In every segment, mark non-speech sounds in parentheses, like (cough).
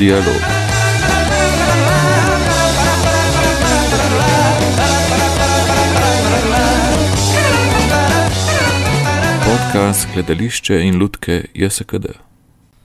Dialog. Podcast Gledališče in Ludke JSKD. V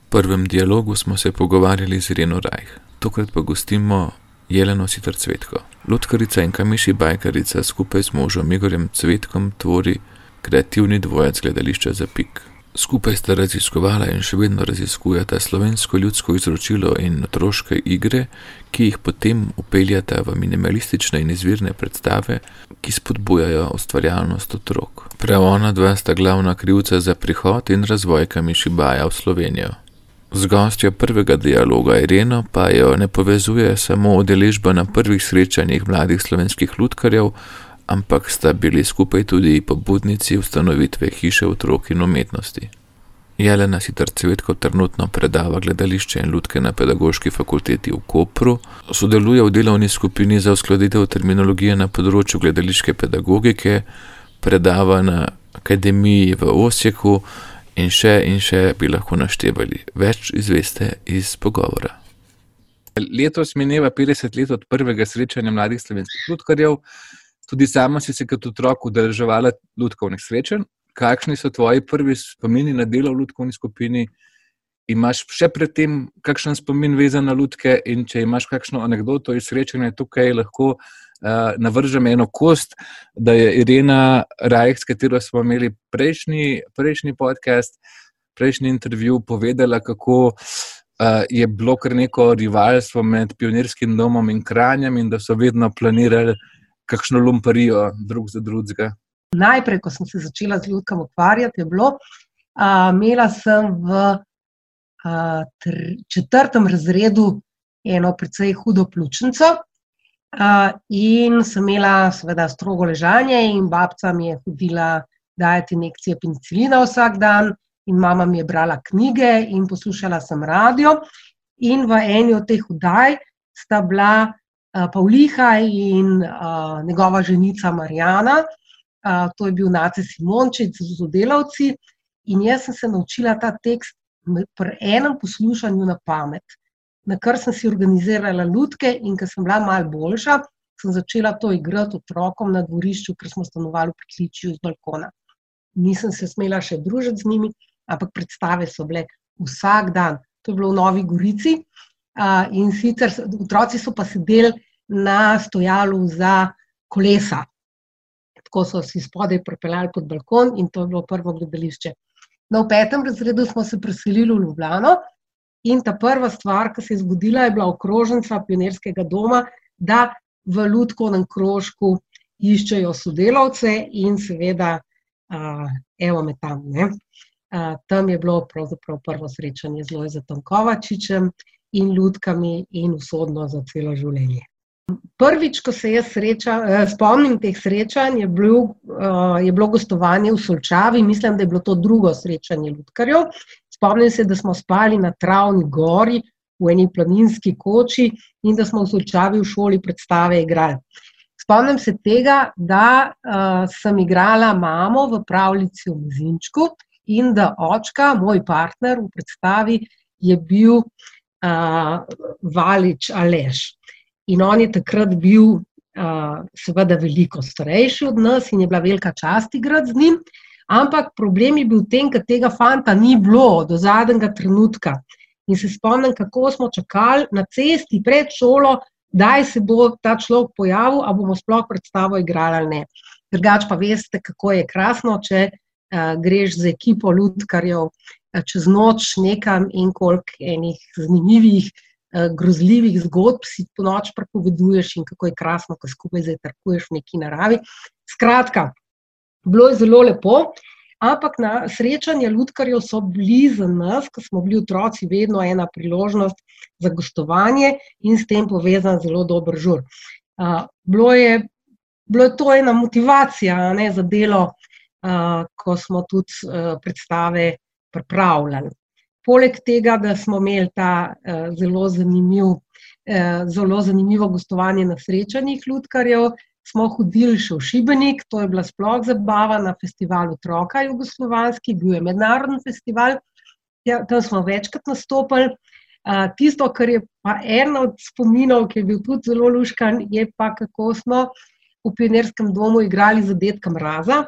prvem dialogu smo se pogovarjali z Reno Rajh, tokrat pa gostimo Jeleno Sitr Cvetko. Lutkarica in kamiši bajkarica skupaj s možom Igorjem Cvetkom tvori kreativni dvojec gledališča za pik. Skupaj sta raziskovala in še vedno raziskujeta slovensko ljudsko izročilo in otroške igre, ki jih potem upeljata v minimalistične in izvirne predstave, ki spodbujajo ustvarjalnost otrok. Prav ona dva sta glavna krivca za prihod in razvoj kamišibaja v Slovenijo. Z gostjo prvega dialoga Ireno pa jo ne povezuje samo udeležba na prvih srečanjih mladih slovenskih lutkarjev, ampak sta bili skupaj tudi pobudnici ustanovitve hiše otrok in umetnosti. Jelena sicer cvetko trenutno predava gledališče in lutke na pedagoški fakulteti v Kopru, sodeluje v delovni skupini za uskladitev terminologije na področju gledališke pedagogike, predava na akademiji v Osijeku, in še in še bi lahko naštevali. Več izveste iz pogovora. Letos mineva 50 let od prvega srečanja mladih slovenskih lutkarjev. Tudi sama si se kot otrok udeleževala lutkovnih srečanj. Kakšni so tvoji prvi spomini na delo v lutkovni skupini? Imaš še predtem kakšen spomin vezan na lutke, in če imaš kakšno anegdoto iz srečanja tukaj, lahko uh, navržem eno kost, da je Irena Rajk, s katero smo imeli prejšnji, prejšnji podcast, prejšnji intervju, povedala, kako uh, je bilo kar neko rivalstvo med pionirskim domom in kranjem, in da so vedno planirali kakšno lumparijo drug za drugega. Najprej, ko sem se začela z ljudkom ukvarjati, je bilo, uh, imela sem v uh, četrtem razredu eno precej hudo pljučnico, in sem imela, seveda, strogo ležanje, in babca mi je hodila dajati injekcije penicilina vsak dan, in mama mi je brala knjige, in poslušala sem radio. In v eni od teh vdaj sta bila Pavliha in njegova ženica Marijana, to je bil Nace Simončič z sodelavci. In jaz sem se naučila ta tekst pri enem poslušanju na pamet na kar sem si organizirala lutke, in ker sem bila malo boljša, sem začela to igrati otrokom na dvorišču, ker smo stanovali v pritličju z balkona. Nisem se smela še družiti z njimi, ampak predstave so bile vsak dan. To je bilo v Novi Gorici. In sicer otroci so pa sedeli na stojalu za kolesa. Tako so si spodaj pripeljali pod balkon, in to je bilo prvo gledališče. No, v petem razredu smo se preselili v Ljubljano, In ta prva stvar, ki se je zgodila, je bila okrožnica pionirskega doma, da v Ludkovnem krožku iščejo sodelavce in seveda, uh, evo me tam. Uh, tam je bilo pravzaprav prvo srečanje z Lojzetom Kovačičem in Ludkami in usodno za celo življenje. Prvič, ko se jaz sreča, eh, spomnim teh srečanj, je, bil, uh, je bilo gostovanje v Solčavi, mislim, da je bilo to drugo srečanje Ludkarjev. Spomnim se, da smo spali na travni gori v eni planinski koči in da smo v Solčavi v šoli predstave igrali. Spomnim se tega, da uh, sem igrala mamo v pravljici v Mezinčku in da očka, moj partner v predstavi, je bil uh, Valič Aleš. In on je takrat bil, uh, seveda, veliko starejši od nas in je bila velika čast igrati z njim. Ampak problem je bil v tem, da tega fanta ni bilo do zadnjega trenutka. In se spomnim, kako smo čakali na cesti pred šolo, da se bo ta človek pojavil, ali bomo sploh predstavo igrali ali ne. Drugač pa veste, kako je krasno, če uh, greš z ekipo ljudkarjev uh, čez noč nekam in koliko enih zanimivih, uh, grozljivih zgodb si po noč prepoveduješ in kako je krasno, ko skupaj zajtrkuješ v neki naravi. Skratka, bilo je zelo lepo. Ampak na srečanje ljudkarjev so bili za nas, ko smo bili otroci, vedno ena priložnost za gostovanje in s tem povezan zelo dober žur. Uh, bilo, je, bilo je to ena motivacija ne, za delo, uh, ko smo tudi uh, predstave pripravljali. Poleg tega, da smo imeli ta uh, zelo, zanimiv, uh, zelo zanimivo gostovanje na srečanjih ljudkarjev, smo hodili še v Šibenik, to je bila sploh zabava na festivalu Otroka Jugoslovanski, bil je mednarodni festival, ja, tam smo večkrat nastopili. Uh, tisto, kar je pa eno od spominov, ki je bil tudi zelo luškan, je pa kako smo v pionerskem domu igrali za detka Mraza.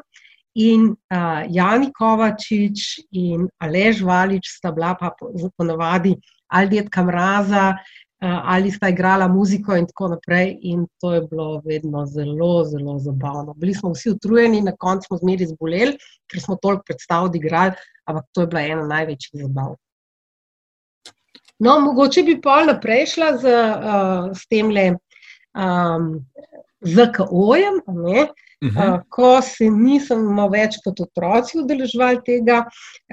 In uh, Jani Kovačič in Alež Valič sta bila pa ponavadi ali detka Mraza, uh, ali sta igrala muziko in tako naprej. In to je bilo vedno zelo, zelo zabavno. Bili smo vsi utrujeni, na koncu smo zmeri zboleli, ker smo toliko predstav odigrali, ampak to je bila ena največjih zabav. No, mogoče bi pol naprej šla z, uh, s tem le um, ZKO-jem. Uh -huh. Ko se nismo več kot otroci udeleževali tega,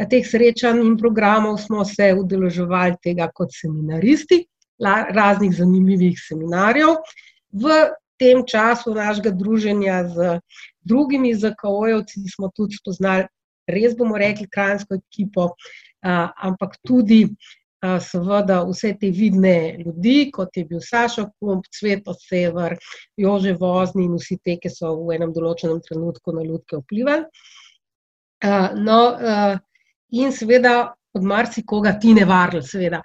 teh srečanj in programov, smo se udeleževali tega kot seminaristi, raznih zanimivih seminarjev. V tem času našega druženja z drugimi ZKO-jevci smo tudi spoznali, res bomo rekli, krajinsko ekipo, ampak tudi seveda vse te vidne ljudi, kot je bil Sašo Kump, Cveto Sever, Jože Vozni in vsi te, ki so v enem določenem trenutku na ljudke vplivali. No, in seveda od marsikoga ti ne varli, seveda.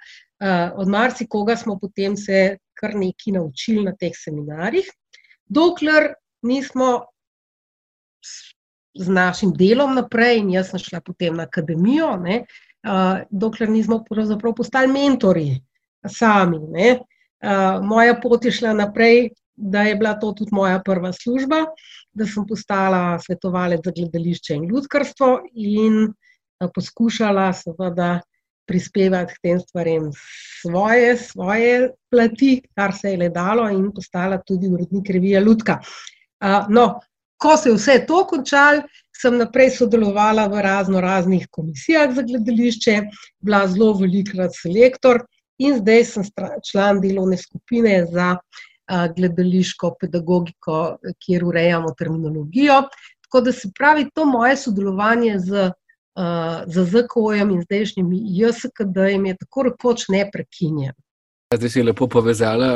Od marsikoga smo potem se kar nekaj naučili na teh seminarjih, dokler nismo z našim delom naprej in jaz sem šla potem na akademijo, ne, uh, dokler nismo postali mentori sami. Ne. Moja pot je šla naprej, da je bila to tudi moja prva služba, da sem postala svetovalec za gledališče in ljudkarstvo in poskušala seveda prispevati k tem stvarem svoje, svoje plati, kar se je le dalo in postala tudi urednik revije Ljudka. No, ko se je vse to končalo, sem naprej sodelovala v razno raznih komisijah za gledališče, bila zelo velikrat selektor in zdaj sem član delovne skupine za gledališko pedagogiko, kjer urejamo terminologijo. Tako da se pravi, to moje sodelovanje z, z ZKO-jem in zdajšnjimi JSKD-jem je tako rekoč neprekinjeno. Zdaj si lepo povezala.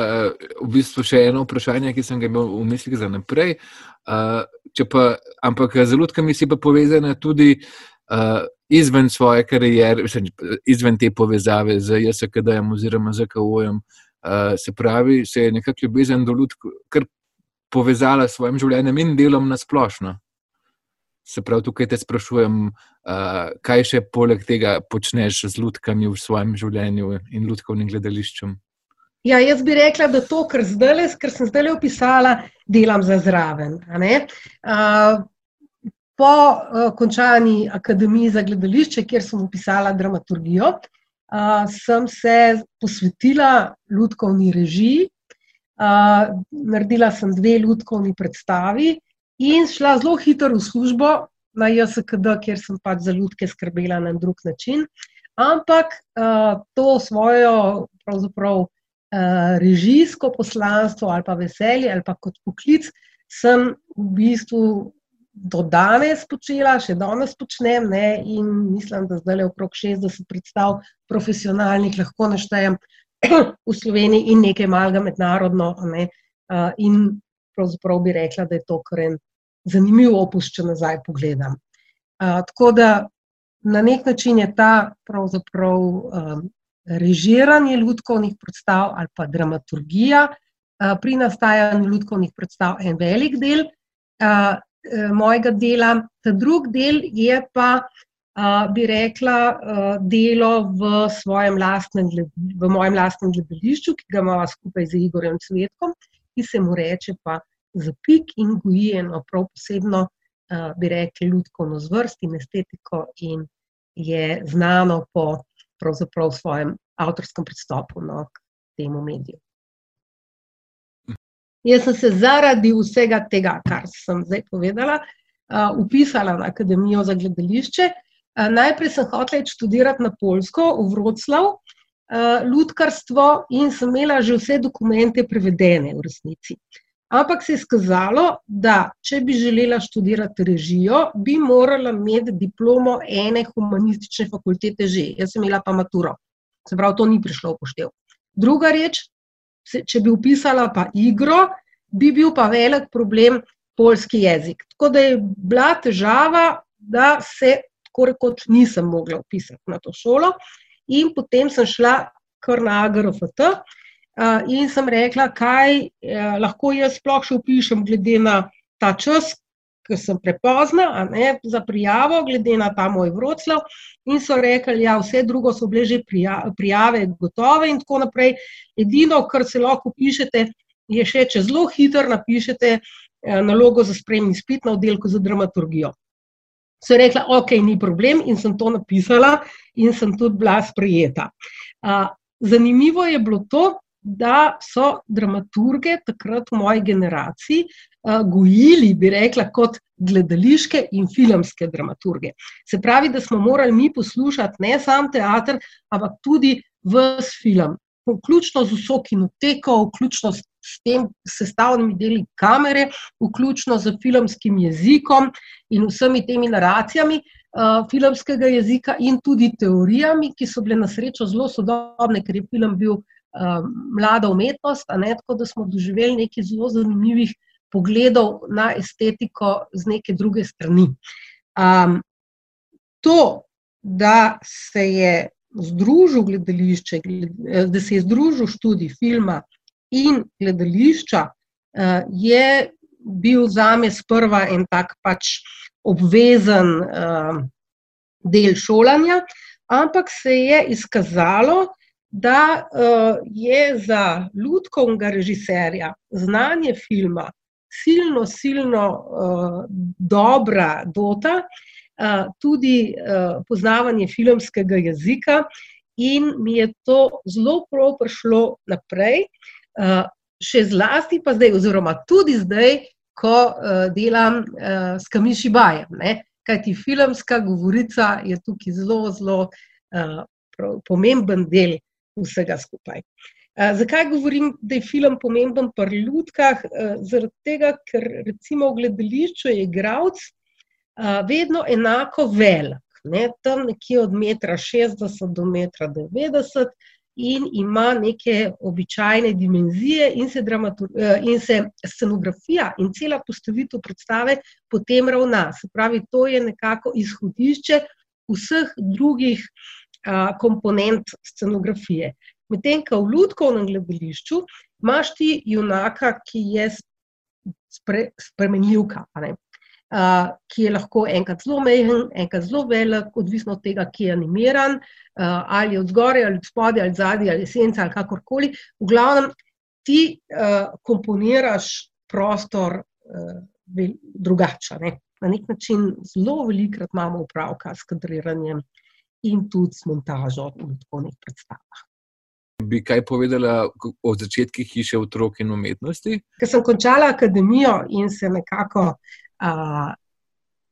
V bistvu še eno vprašanje, ki sem ga imel v mislih za naprej. Pa, ampak z ljudkami si pa povezana tudi izven svoje kariere, izven te povezave z JSKD-jem oziroma z KO-jem. Se pravi, se je nekako ljubezen do ljudk kar povezala s svojim življenjem in delom na splošno. Se pravi, tukaj te sprašujem, kaj še poleg tega počneš z ljudkami v svojem življenju in ljudkovnim gledališčem. Ja, jaz bi rekla, da to, kar, zdajle, kar sem zdaj opisala, delam za zraven. Po končani akademiji za gledališče, kjer sem opisala dramaturgijo, sem se posvetila ljudkovni režiji. Naredila sem dve ljudkovni predstavi in šla zelo hitro v službo na JSKD, kjer sem pač za ljudke skrbela na drug način. Ampak to svojo pravzaprav. Eh, režijsko poslanstvo ali pa veselje ali pa kot poklic, sem v bistvu do danes počela, še danes počnem ne, in mislim, da zdaj le okrog 60 predstav profesionalnih lahko naštejem v Sloveniji in nekaj malega mednarodno. Ne, uh, in pravzaprav bi rekla, da je to kar en zanimiv opus, če nazaj pogledam. Uh, tako da na nek način je ta pravzaprav režiranje ljudkovnih predstav ali pa dramaturgija pri nastajanju ljudkovnih predstav en velik del mojega dela. Ta drug del je pa, bi rekla, delo v lastnem, v mojem lastnem gledališču, ki ga imamo skupaj z Igorjem Cvetkom, ki se mu reče pa zapik in goji eno prav posebno, bi rekli, ljudkovno zvrst in estetiko in je znano po pravzaprav v svojem avtorskem pristopu no, k temu mediju. Jaz sem se zaradi vsega tega, kar sem zdaj povedala, upisala na Akademijo za gledališče. Najprej sem hotela študirati na Polsko, v Vroclav, ljudkarstvo in sem imela že vse dokumente prevedene v resnici. Ampak se je skazalo, da če bi želela študirati režijo, bi morala imeti diplomo ene humanistične fakultete že. Jaz sem imela pa maturo. Se pravi, to ni prišlo v poštev. Druga reč, če bi upisala pa igro, bi bil pa velik problem polski jezik. Tako da je bila težava, da se tako rekoč nisem mogla upisati na to šolo. In potem sem šla kar na AGRFT. In sem rekla, kaj lahko jaz sploh še upišem, glede na ta čas, ker sem prepozna ne, za prijavo, glede na ta moj vroclav. In so rekli, da ja, vse drugo so bile že prijave, gotove in tako naprej. Edino, kar se lahko upišete, je še, če zelo hitro napišete nalogo za spremni spit na oddelku za dramaturgijo so rekla, ok, ni problem, in sem to napisala, in sem tudi bila sprejeta. Zanimivo je bilo to, da so dramaturge takrat v moji generaciji gojili, bi rekla, kot gledališke in filmske dramaturge. Se pravi, da smo morali mi poslušati ne samo teater, ampak tudi vse film vključno z vso kinoteko, vključno s tem sestavnimi deli kamere, vključno z filmskim jezikom in vsemi temi naracijami uh, filmskega jezika in tudi teorijami, ki so bile na srečo zelo sodobne, ker je film bil uh, mlada umetnost, ne tako, da smo doživeli nekaj zelo zanimivih pogledov na estetiko z neke druge strani. Um, to, da se je združil gledališče, da se je združil študij filma in gledališča, eh, je bil za me sprva en tak pač obvezen eh, del šolanja, ampak se je izkazalo, da je za ljudkovnega režiserja znanje filma silno, silno dobra dota, tudi poznavanje filmskega jezika, in mi je to zelo prav prišlo naprej, še zlasti pa zdaj, oziroma tudi zdaj, ko delam s Kamiši Bajem. Kaj ti filmska govorica je tukaj zelo, zelo pomemben del vsega skupaj. Zakaj govorim, da je film pomemben pri ljudkah? Zaradi tega, ker recimo v gledališču je igravc, vedno enako velik, ne, tam nekje od metra 60 do metra 90 in ima neke običajne dimenzije in se, in se scenografija in cela postavitev predstave potem ravna. Se pravi, to je nekako izhodišče vseh drugih a, komponent scenografije. Medtem, ko v ljudkovnem gledališču imaš ti junaka, ki je spre, spremenljivka ki je lahko enkrat zelo mehen, enkrat zelo velik, odvisno od tega, ki je animiran, ali od zgoraj, ali od spodaj, ali zadaj, ali senca, ali kakorkoli. V glavnem, ti komponiraš prostor drugače. Ne? Na nek način zelo velikrat imamo upravka s kadriranjem in tudi s montažo v odkovnih predstavah. Bi kaj povedala o začetkih hiše otrok in umetnosti? Ker sem končala akademijo in se nekako a,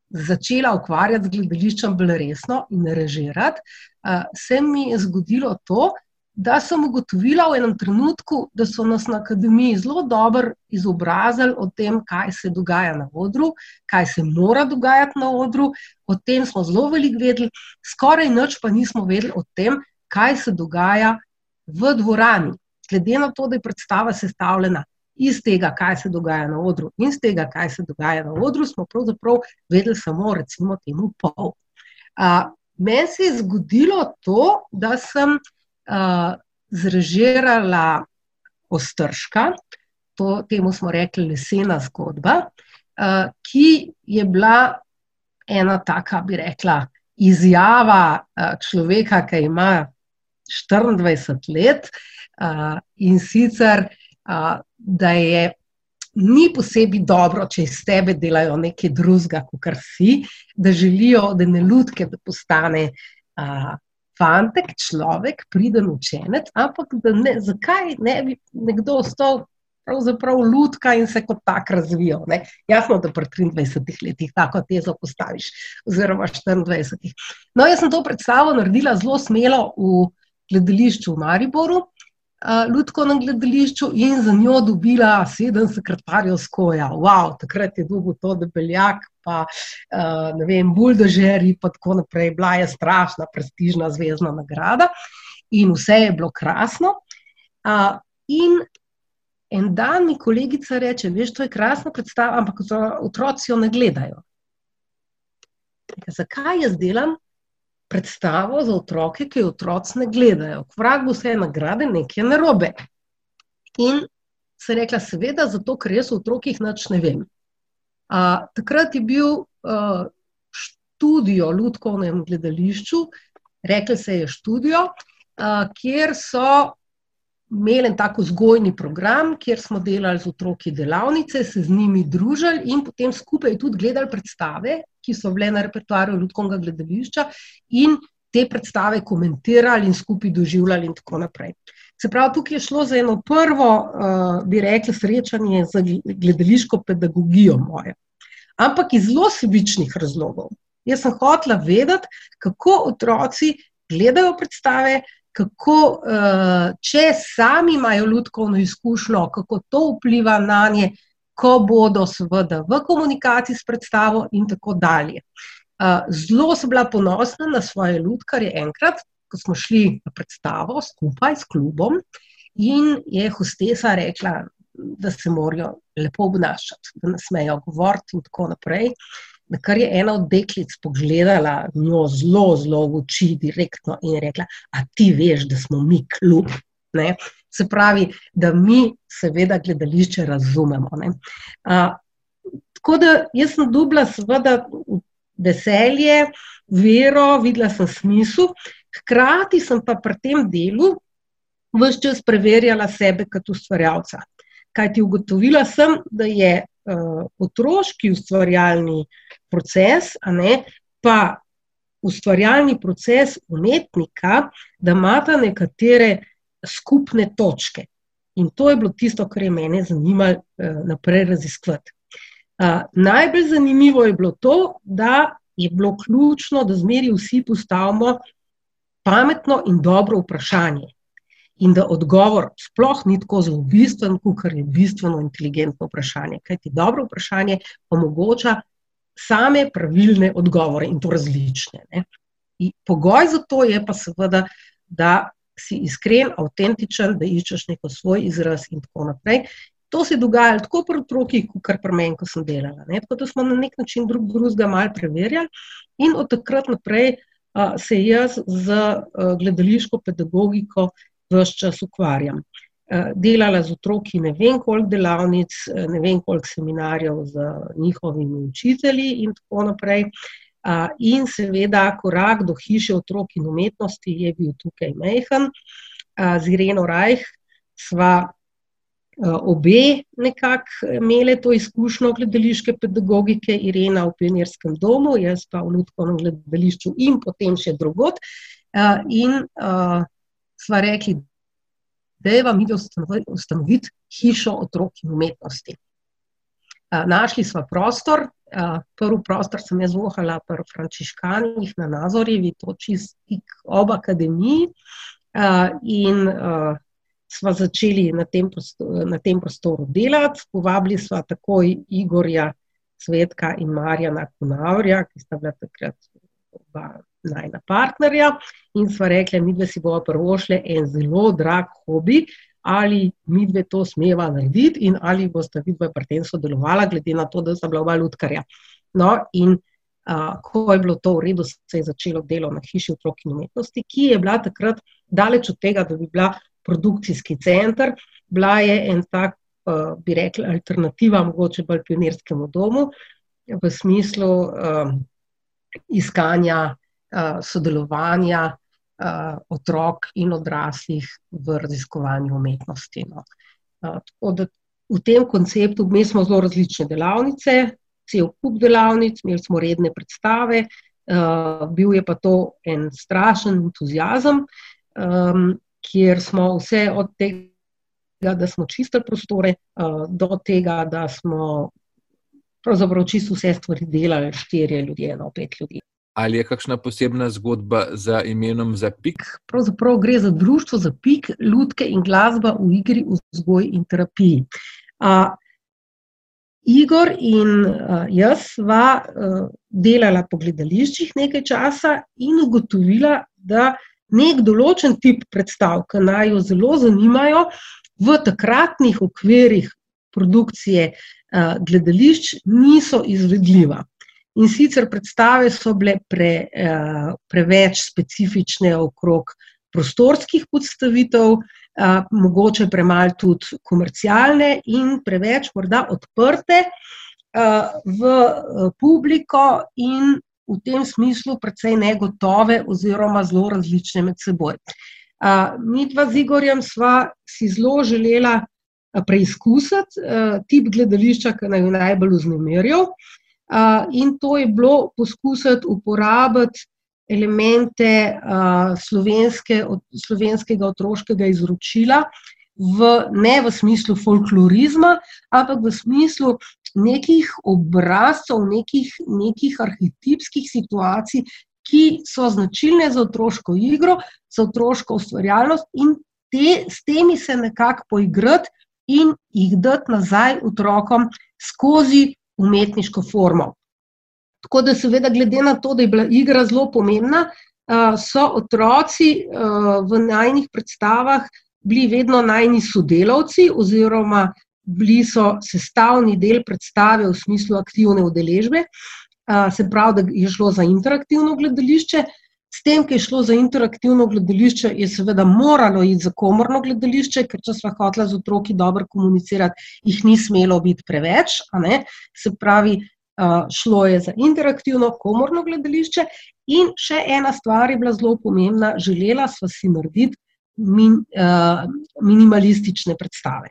začela ukvarjati z gledališčem bolj resno in režirati, a, se mi je zgodilo to, da sem ugotovila v enem trenutku, da so nas na akademiji zelo dobro izobrazili o tem, kaj se dogaja na odru, kaj se mora dogajati na odru. O tem smo zelo veliko vedeli, skoraj nič pa nismo vedeli o tem, kaj se dogaja v dvorani. Glede na to, da je predstava sestavljena iz tega, kaj se dogaja na odru, in iz tega, kaj se dogaja na odru, smo pravzaprav vedeli samo, recimo, temu pol. Uh, meni se je zgodilo to, da sem uh, zrežirala Ostrška, to, temu smo rekli lesena zgodba, uh, ki je bila ena taka, bi rekla, izjava uh, človeka, ki ima 24 let uh, in sicer da je ni posebej dobro, če iz tebe delajo nekaj drugega, kot si, da želijo, da ne ljudke, da postane a, fantek, človek, priden učenec, ampak ne, zakaj ne bi nekdo ostal. Pravzaprav ljudka in se kot tak razvijal. Ne? Jasno, da pri 23 letih tako tezo postaviš, oziroma 24. No, jaz sem to predstavo naredila zelo smelo v gledališču v Mariboru, ljudsko na gledališču in za njo dobila sedem sekretarjev skoja. Wow, takrat je dolgo to debeljak, pa ne vem, buldožeri, pa tako naprej. Bila je strašna, prestižna zvezdna nagrada in vse je bilo krasno. In en dan mi kolegica reče: Veš, to je krasna predstava, ampak otroci jo ne gledajo. Zakaj jaz delam predstavo za otroke, ki jo otroci ne gledajo. Kvrak bo vse nagrade, nekaj narobe. In se je rekla, seveda, zato ker jaz o otrokih nič ne vem. A, takrat je bil uh, študijo v Ludkovnem gledališču, rekel se je študijo, uh, kjer so imeli tako vzgojni program, kjer smo delali z otroki delavnice, se z njimi družili in potem skupaj tudi gledali predstave, ki so bile na repertoarju Ludkovnega gledališča in te predstave komentirali in skupaj doživljali in tako naprej. Se pravi, tukaj je šlo za eno prvo, uh, bi rekli, srečanje z gledališko pedagogijo moje. Ampak iz zelo sebičnih razlogov. Jaz sem hotela vedeti, kako otroci gledajo predstave, kako, uh, če sami imajo ljudsko izkušnjo, kako to vpliva na nje, ko bodo, seveda, v komunikaciji s predstavo, in tako dalje. Uh, zelo sem bila ponosna na svoje ljudkare enkrat, ko smo šli na predstavo skupaj s klubom, in je hostesa rekla, da se morajo lepo obnašati, da ne smejo govoriti, in tako naprej. Na kar je ena od deklic pogledala njo zelo, zelo v oči, direktno in rekla: A ti veš, da smo mi klub. Ne? Se pravi, da mi, seveda, gledališče razumemo. A, tako da jaz sem dubla, seveda, veselje, vero, videla sem smisel, Hkrati sem pa pri tem delu vse čas preverjala sebe kot ustvarjalca. Kaj ti ugotovila sem, da je uh, otroški ustvarjalni proces, ne, pa ustvarjalni proces umetnika, da imata nekatere skupne točke. In to je bilo tisto, kar je mene zanimalo uh, naprej raziskovati. Uh, najbolj zanimivo je bilo to, da je bilo ključno, da zmeri vsi postavimo pametno in dobro vprašanje. In da odgovor sploh ni tako zelo bistven, kot je bistveno inteligentno vprašanje. Kaj ti dobro vprašanje omogoča same pravilne odgovore in to različne. Pogoj za to je pa seveda, da si iskren, avtentičen, da iščeš neko svoj izraz in tako naprej. To se je dogajalo tako pri otrokih, kot pri meni, ko sem delala. Ne? Tako da smo na nek način drug drugega malo preverjali in od takrat naprej se jaz z gledališko pedagogiko vse čas ukvarjam. Delala z otroki ne vem koliko delavnic, ne vem koliko seminarjev z njihovimi učitelji in tako naprej. In seveda korak do hiše otrok in umetnosti je bil tukaj mehen. Z Ireno Rajh sva Eh, obe nekako imeli to izkušnjo gledališke pedagogike, Irena v Pionirskem domu, jaz pa v Ljudkovnem gledališču in potem še drugot. Eh, in sva rekli, da je vam ide ustanoviti hišo otrok in umetnosti. Našli sva prostor, prvi prostor sem jaz vohala pri Frančiškanih na Nazorjevi, to čist ob akademiji. In smo začeli na tem, prostoru, na tem prostoru delati. Povabili smo takoj Igorja Svetka in Marjana Kunavrja, ki sta bila takrat oba najna partnerja. In smo rekli, mi dve si bomo prvo šli en zelo drag hobi. Ali mi dve to smeva narediti, in ali boste vi dve pri tem sodelovali, glede na to, da sta bila oba ljudkarja. No, in a, ko je bilo to v redu, se je začelo delo na hiši otrok in umetnosti, ki je bila takrat daleč od tega, da bi bila produkcijski center. Bila je en tak, uh, bi rekla, alternativa, mogoče bolj pionirskemu domu, v smislu uh, iskanja uh, sodelovanja otrok in odraslih v raziskovanju umetnosti. No. Uh, v tem konceptu mi smo zelo različne delavnice, cel kup delavnic, imeli smo redne predstave, bil je pa to en strašen entuzijazem. Kjer smo vse od tega, da smo čistili prostore, eh, do tega, da smo pravzaprav čisto vse stvari delali, štirje ljudje, no pet ljudi. Ali je kakšna posebna zgodba za imenom za pik? Pravzaprav gre za društvo za pik, ljudke in glasba v igri, vzgoj in terapiji. Uh, Igor in uh, jaz sva uh, delala po gledališčih nekaj časa in ugotovila, da nek določen tip predstav, ki naj jo zelo zanimajo, v takratnih okvirih produkcije uh, gledališč niso izvedljiva. In sicer predstave so bile pre, preveč specifične okrog prostorskih podstavitev, mogoče premalo tudi komercialne in preveč morda odprte v publiko in v tem smislu precej negotove oziroma zelo različne med seboj. Mi dva z Igorjem sva si zelo želela preizkusiti tip gledališča, ki naj jo najbolj vznemirjal. In to je bilo poskusiti uporabiti elemente slovenske, slovenskega otroškega izročila v, ne v smislu folklorizma, ampak v smislu nekih obrazcev, nekih, nekih arhetipskih situacij, ki so značilne za otroško igro, za otroško ustvarjalnost, in te, s temi se nekako poigrati in jih dati nazaj otrokom skozi umetniško formo. Tako da, seveda, glede na to, da je bila igra zelo pomembna, so otroci v najinih predstavah bili vedno najini sodelavci, oziroma bili so sestavni del predstave v smislu aktivne udeležbe. Se pravi, da je šlo za interaktivno gledališče. S tem, ko je šlo za interaktivno gledališče, je seveda moralo iti za komorno gledališče, ker če smo hoteli z otroki dobro komunicirati, jih ni smelo biti preveč. Se pravi, šlo je za interaktivno komorno gledališče. In še ena stvar je bila zelo pomembna, želela sva si narediti min, minimalistične predstave.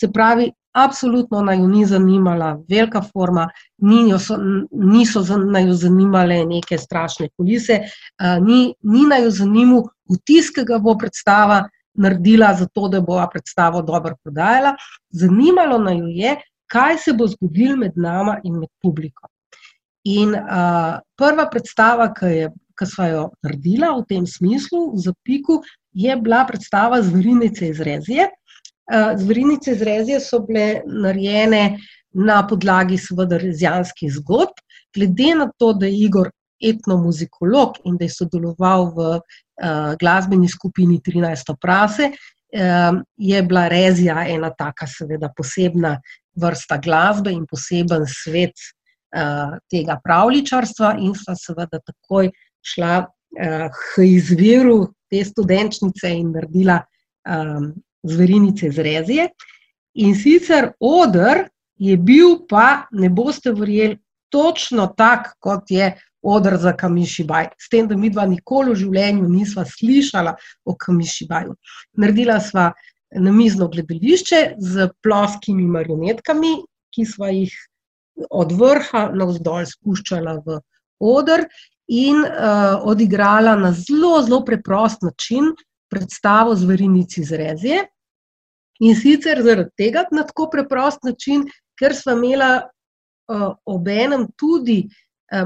Se pravi, absolutno naj jo ni zanimala velika forma, niso naj jo zanimale neke strašne kulise, ni, ni naj jo zanimal vtis, ki ga bo predstava naredila, zato da bo predstavo dobro prodajala. Zanimalo naj jo je, kaj se bo zgodilo med nama in med publiko. In prva predstava, ki je, ki sva jo naredila v tem smislu, v Zapiku, je bila predstava Zverinice iz Rezije. Zverinice iz Rezije so bile narejene na podlagi, seveda, rezijanskih zgodb. Glede na to, da je Igor etnomuzikolog in da je sodeloval v glasbeni skupini Trinajsto prase, je bila Rezija ena taka, seveda, posebna vrsta glasbe in poseben svet tega pravljičarstva, in sva seveda takoj šla k izviru te studenčnice in naredila Zverinice iz Rezije. In sicer oder je bil pa, ne boste verjeli, točno tak, kot je oder za Kamišibaj. S tem, da midva nikoli v življenju nisva slišala o Kamišibaju. Naredila sva namizno gledališče s ploskimi marionetkami, ki sva jih od vrha navzdol spuščala v oder in odigrala na zelo, zelo preprost način predstavo Zverinic iz Rezije. In sicer zaradi tega na tako preprost način, ker sva imela obenem tudi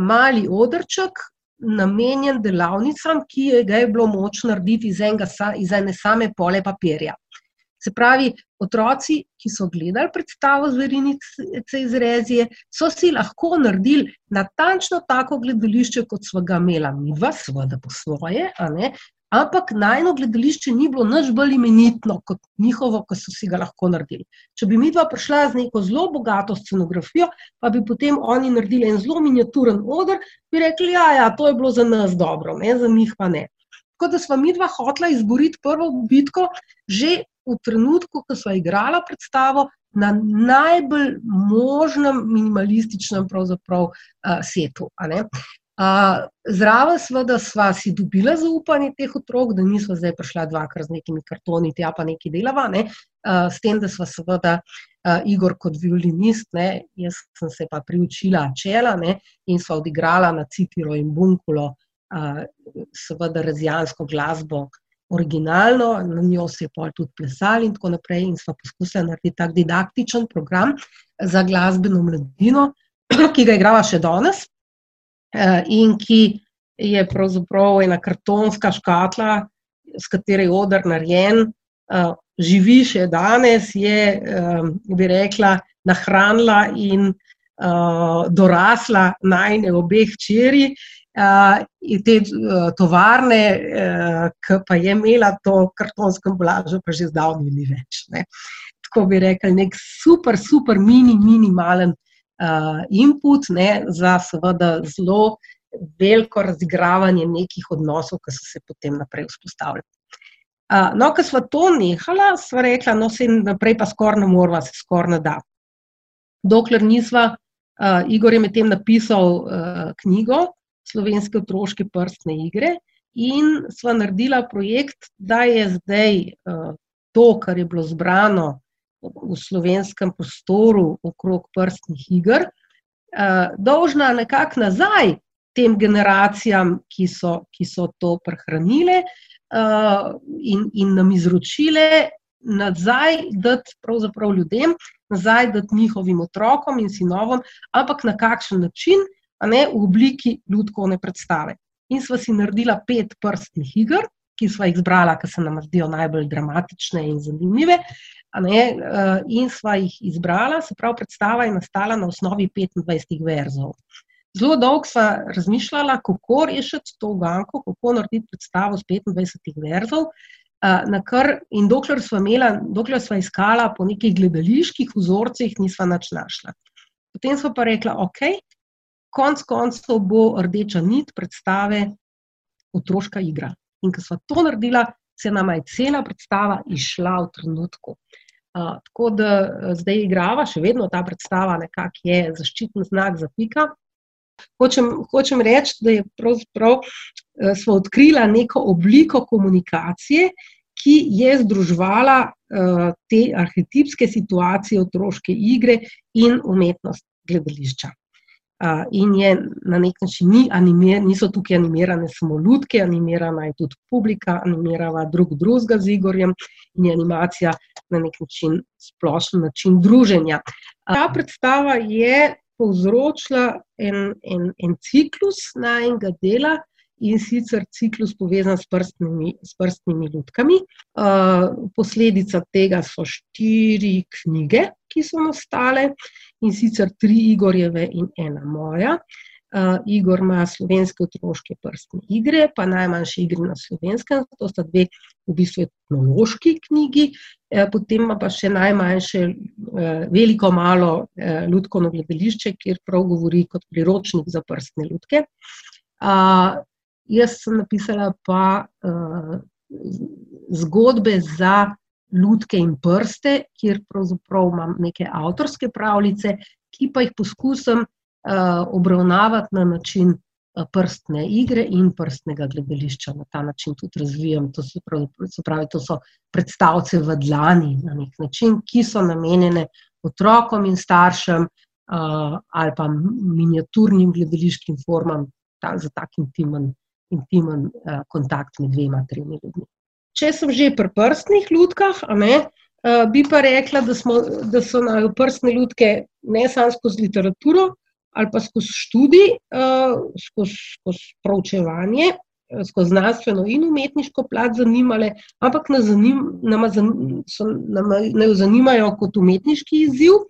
mali odrček, namenjen delavnicam, ki ga je bilo moč narediti iz enega iz ene same pole papirja. Se pravi, otroci, ki so gledali predstavo Zverinice iz Rezije, so si lahko naredili natančno tako gledališče, kot sva ga imela midva, seveda po svoje, ampak najino gledališče ni bilo nič bolj imenitno kot njihovo, ki so si ga lahko naredili. Če bi midva prišla z neko zelo bogato scenografijo, pa bi potem oni naredili en zelo miniaturen oder, bi rekli, ja, ja, to je bilo za nas dobro, ne, za njih pa ne. Tako da sva midva hotela izboriti prvo bitko že v trenutku, ko sva igrala predstavo, na najbolj možnem minimalističnem pravzaprav setu, ne. Zraven seveda sva si dobila zaupanje teh otrok, da nisva zdaj prišla dvakrat z nekimi kartoni tja pa nekaj delava, ne, s tem, da sva seveda Igor kot violinist, ne, jaz sem se pa priučila čela, ne, in sva odigrala na citiro in bunkulo seveda rezijansko glasbo originalno, na njo se je pol tudi plesalo in tako naprej in sva poskusila narediti tak didaktičen program za glasbeno mladino, (clears throat) ki ga igrava še danes, in ki je pravzaprav ena kartonska škatla, s katero je oder narejen, živi še danes, je, bi rekla, nahranila in dorasla najine obe hčeri. In te tovarne, ke pa je imela to kartonsko embalažo, pa že zdavnaj ni več, ne. Tako bi rekli, neki super, super mini, mini malen uh, input ne, za seveda zelo veliko razigravanje nekih odnosov, ki so se potem naprej vzpostavili. Uh, no, ko smo to nehala, smo rekla, no, se naprej pa skoraj ne moramo, se skoraj ne da. Dokler nisva, uh, Igor je medtem napisal uh, knjigo Slovenske otroške prstne igre in sva naredila projekt, da je zdaj uh, to, kar je bilo zbrano v slovenskem prostoru okrog prstnih iger, uh, dolžna nekako nazaj tem generacijam, ki so, ki so to prehranile uh, in, in nam izročile, nazaj dati pravzaprav ljudem, nazaj dati njihovim otrokom in sinovom, ampak na kakšen način, ne v obliki ljudkovne predstave. In sva si naredila pet prstnih iger, ki sva jih zbrala, ker se nam zdijo najbolj dramatične in zanimive. Ne, in sva jih izbrala, se pravi, predstava je nastala na osnovi 25 verzov. Zelo dolgo sva razmišljala, kako rešiti to uganko, kako narediti predstavo z 25 verzov. Kar, in dokler sva, imela, dokler sva iskala po nekih gledaliških vzorcih, nisva nič našla. Potem smo pa rekla, ok, konc koncev bo rdeča nit predstave otroška igra. In ko sva to naredila, se nam je cela predstava išla v trenutku. Uh, tako da zdaj igrava, še vedno ta predstava nekako je zaščitni znak za pika, Hočem, hočem reči, da je pravzaprav eh, smo odkrila neko obliko komunikacije, ki je združevala uh, te arhetipske situacije, otroške igre in umetnost gledališča. In je na nek način ni animir, niso tukaj animirane samo ljudke, animirana je tudi publika, animirava drug drugega z Igorjem in je animacija na nek način splošen način druženja. Ta predstava je povzročila en, en, en ciklus najnega dela in sicer ciklus povezan s prstnimi, s prstnimi ljudkami. Uh, posledica tega so štiri knjige, ki so nastale in sicer tri Igorjeve in ena moja. Uh, Igor ima slovenske otroške prstne igre, pa najmanjše igre na slovenskem, to sta dve v bistvu etnološki knjigi, Eh, potem ima pa še najmanjše, eh, veliko malo eh, ljudsko gledališče, kjer prav govori kot priročnik za prstne ljudke. Jaz sem napisala pa zgodbe za ljudke in prste, kjer pravzaprav imam neke avtorske pravljice, ki pa jih poskusim obravnavati na način prstne igre in prstnega gledališča. Na ta način tudi razvijam. To, pravi, pravi, to so predstavce v dlani, na nek način, ki so namenjene otrokom in staršem uh, ali pa miniaturnim gledališkim formam ta, za tak intimen, intimen uh, kontakt med dvema, tremi ljudmi. Če sem že pri prstnih ljudkah, ne, uh, bi pa rekla, da, smo, da so na prstne ljudke ne samo skozi literaturo, ali pa skozi študij, uh, skozi, skozi proučevanje, eh, skozi znanstveno in umetniško plat zanimale, ampak nas zanim, nama zan, so, nama ne zanimajo kot umetniški izziv,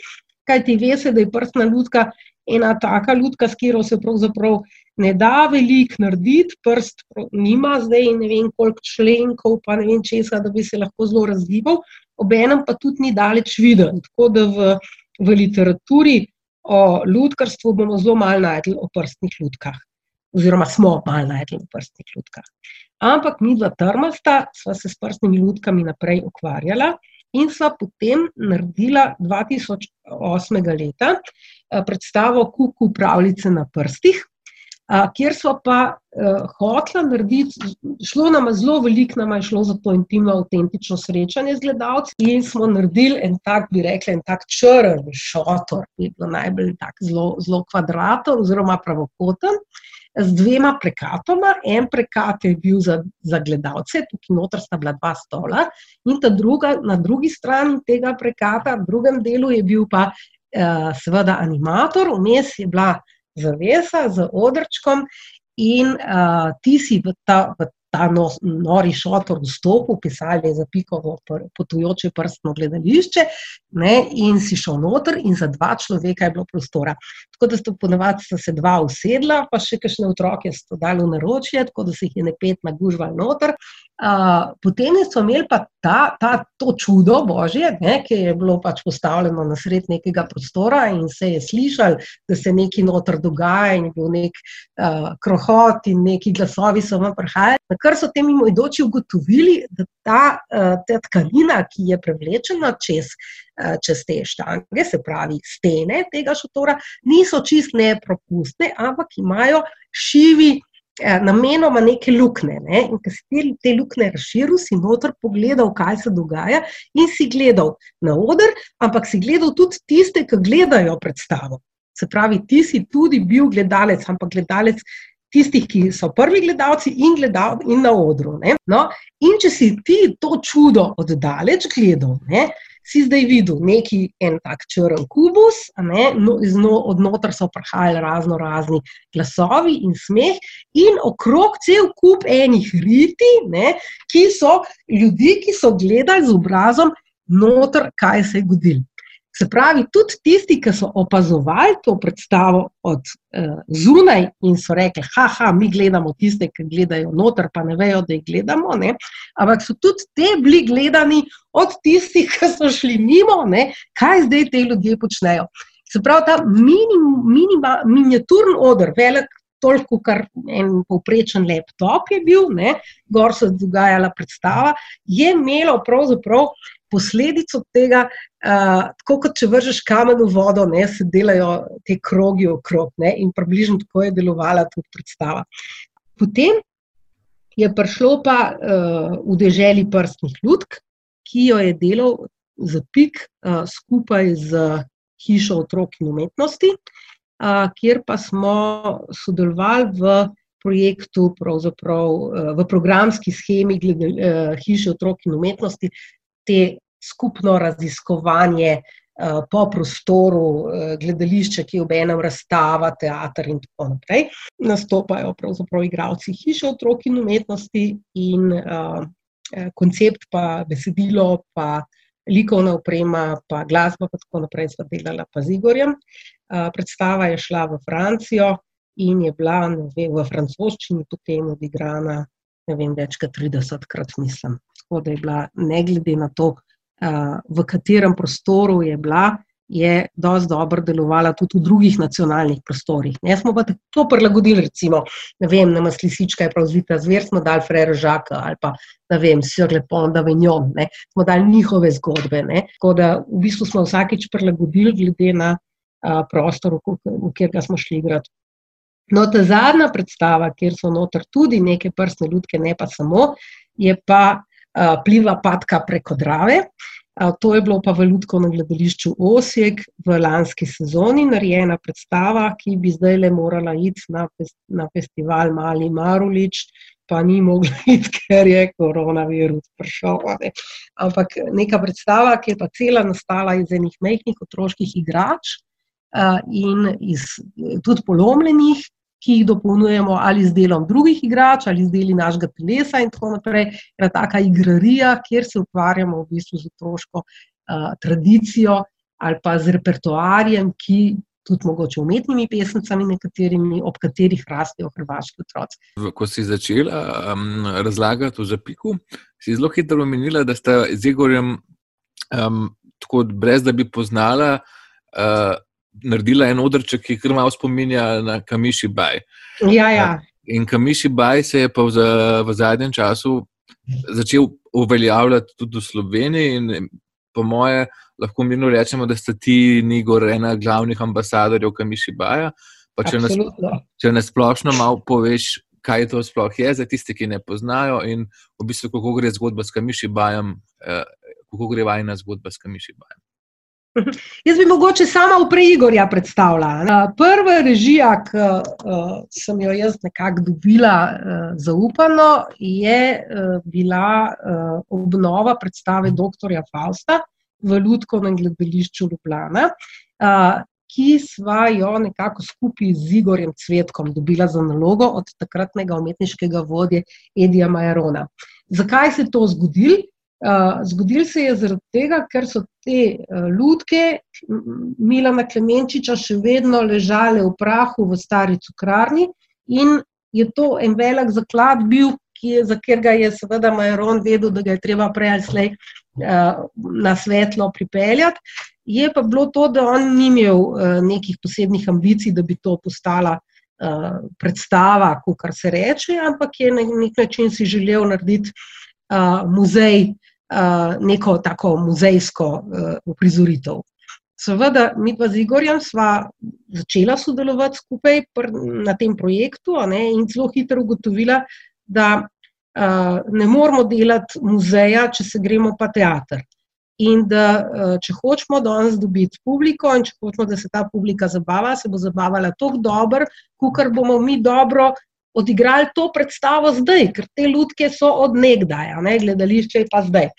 kajti veste, da je prstna ljudka ena taka ljudka, s katero se pravzaprav ne da veliko narediti, prst nima zdaj ne vem koliko členkov, pa ne vem česa, da bi se lahko zelo razgival, obenem pa tudi ni daleč viden. Tako da v, v literaturi o ljudkarstvu bomo zelo malo najdli o prstnih ljudkah, oziroma smo malo najdli o prstnih ljudkah. Ampak mi dva trmasta sva se s prstnimi ljudkami naprej ukvarjala in sva potem naredila 2008. leta eh, predstavo Kuku pravljice na prstih, kjer smo pa uh, hoteli narediti, šlo nam je zelo veliko, nam je šlo za to intimno, avtentično srečanje z gledalci. In smo naredili en tak, bi rekli, en tak črn šotor, ki je bil najbolj tak, zelo, kvadraten, oziroma pravokoten. Z dvema prekatoma, en prekat je bil za, za gledalce, tukaj noter sta bila dva stola, in ta druga, na drugi strani tega prekata, v drugem delu je bil pa uh, seveda animator, vmes je bila zavesa z odrčkom, in uh, ti si v, ta, v ta no, nori šotor vstopil, pisali je za piko potujoče prstno gledališče ne, in si šel noter in za dva človeka je bilo prostora. Tako da sta ponovadi se dva usedla, pa še kakšne otroke so dali v naročje, tako da se jih je ne pet nagužval noter. Uh, potem so imeli pa ta, ta, to čudo božje, ne, ki je bilo pač postavljeno na sred nekega prostora in se je slišal, da se nekaj noter dogaja in je bil nek uh, krohot in neki glasovi so vam prihajali. Kar so temi mojdoči ugotovili, da ta, uh, ta tkanina, ki je prevlečena čez, uh, čez te štange, se pravi stene tega šotora, niso čist nepropustne, ampak imajo šivi. Eh, namenoma neke luknje. Ne? In ko si te, te luknje razširil, si noter pogledal, kaj se dogaja, in si gledal na oder, ampak si gledal tudi tiste, ki gledajo predstavo. Se pravi, ti si tudi bil gledalec, ampak gledalec tistih, ki so prvi gledalci in, gledal, in na odru. No? In če si ti to čudo oddaleč gledal, ne? si zdaj videl neki en tak črn kubus, no, odnoter so prihajali razno razni glasovi in smeh, in okrog cel kup enih riti, ne, ki so ljudi, ki so gledali z obrazom noter, kaj se je zgodilo. Se pravi, tudi tisti, ki so opazovali to predstavo od uh, zunaj in so rekli, haha, mi gledamo tiste, ki gledajo noter, pa ne vejo, da jih gledamo. Ne? Ampak so tudi te bili gledani od tistih, ki so šli mimo, ne? kaj zdaj te ljudje počnejo. Se pravi, ta minim, minima, miniaturni odr, velik. Toliko, kar en povprečen laptop je bil, ne, gor se je dogajala predstava, je imelo pravzaprav posledico tega, uh, kot če vržeš kamen v vodo, ne, se delajo te krogi okrog ne, in približno tako je delovala tudi predstava. Potem je prišlo pa uh, v deželi prstnih ljudk, ki jo je delal za pik uh, skupaj z hišo otrok in umetnosti, uh, kjer pa smo sodelovali v projektu, v programski schemi glede, uh, hiše otrok in umetnosti, te skupno raziskovanje uh, po prostoru, gledališče, ki ob enem razstava, teater in tako naprej. Nastopajo pravzaprav igravci hiše otrok in umetnosti in koncept, pa besedilo, pa likovna oprema, pa glasba, pa tako naprej sva delala pa z Igorjem. Uh, predstava je šla v Francijo in je bila vem, v francoščini potem odigrana. Ne vem, več kot 30 krat, mislim. Tako da je bila, ne glede na to, v katerem prostoru je bila, je dosti dobro delovala tudi v drugih nacionalnih prostorih. Ne smo pa to prilagodili, recimo, ne vem, na Maslisička je prav zvita zver, smo dali Frere Žaka ali pa, ne vem, Sir Lepon, da venjom, ne, smo dali njihove zgodbe. Ne. Tako da v bistvu smo vsakeč prilagodili glede na a, prostor, v, v katerega smo šli igrati. No, ta zadnja predstava, kjer so noter tudi neke prstne ljudke, ne pa samo, je pa pliva patka preko Drave. To je bilo pa v Ljudkovnem gledališču Osijek v lanski sezoni narejena predstava, ki bi zdaj le morala iti na, na festival Mali Marulič, pa ni mogla (laughs) iti, ker je koronavirus prišel. Ne. Ampak neka predstava, ki je pa cela nastala iz enih mehkih otroških igrač in iz tudi polomljenih ki jih dopolnjujemo ali z delom drugih igrač, ali z deli našega telesa, in tako naprej. Je taka igrarija, kjer se ukvarjamo v bistvu z otroško uh, tradicijo ali pa z repertoarjem, ki tudi mogoče umetnimi pesmicami, nekaterimi, ob katerih rastejo hrvaški otroci. Ko si začela um, razlagati o zapiku, si zelo hitro omenila, da sta z Igorjem um, tako, brez da bi poznala. Uh, naredila en odrček, ki kar malo spominja na Kamiši Baj. Ja, ja. In Kamiši Baj se je pa v, v zadnjem času začel uveljavljati tudi v Sloveniji. In po moje, lahko mirno rečemo, da sta ti Nigor ena glavnih ambasadorjev Kamiši Baja. Pa če nas, če nas splošno malo poveš, kaj to sploh je za tiste, ki ne poznajo, in v bistvu, kako gre zgodba s Kamiši Bajem, eh, kako gre vajna zgodba s Kamiši Bajem. (laughs) Jaz bi mogoče sama v Preigorja predstavljala. Prva režija, ki sem jo jaz nekako dobila zaupano, je bila obnova predstave dr. Fausta v Ljudkovnem gledališču Ljubljana, ki sva jo nekako skupaj z Igorjem Cvetkom dobila za nalogo od takratnega umetniškega vodje Edija Majarona. Zakaj se je to zgodilo? Uh, zgodilo se je zaradi tega, ker so te uh, lutke Milana Klemenčiča še vedno ležale v prahu v stari cukrarni in je to en velik zaklad bil, je, za katerega je seveda Majaron vedel, da ga je treba prej ali slej uh, na svetlo pripeljati. Je pa bilo to, da on ni imel uh, nekih posebnih ambicij, da bi to postala predstava, kot se reče, ampak je na nek način si želel narediti uh, muzej, uh, neko tako muzejsko uh, uprizoritev. Seveda, mi pa z Igorjem sva začela sodelovati skupaj na tem projektu ne, in zelo hitro ugotovila, da uh, ne moramo delati muzeja, če se gremo pa teater. In da, uh, če hočemo danes dobiti publiko, in če hočemo, da se ta publika zabava, se bo zabavala tako dobro, kot bomo mi dobro odigrali to predstavo zdaj, ker te lutke so od nekdaj, ne, gledališče je pa zdaj.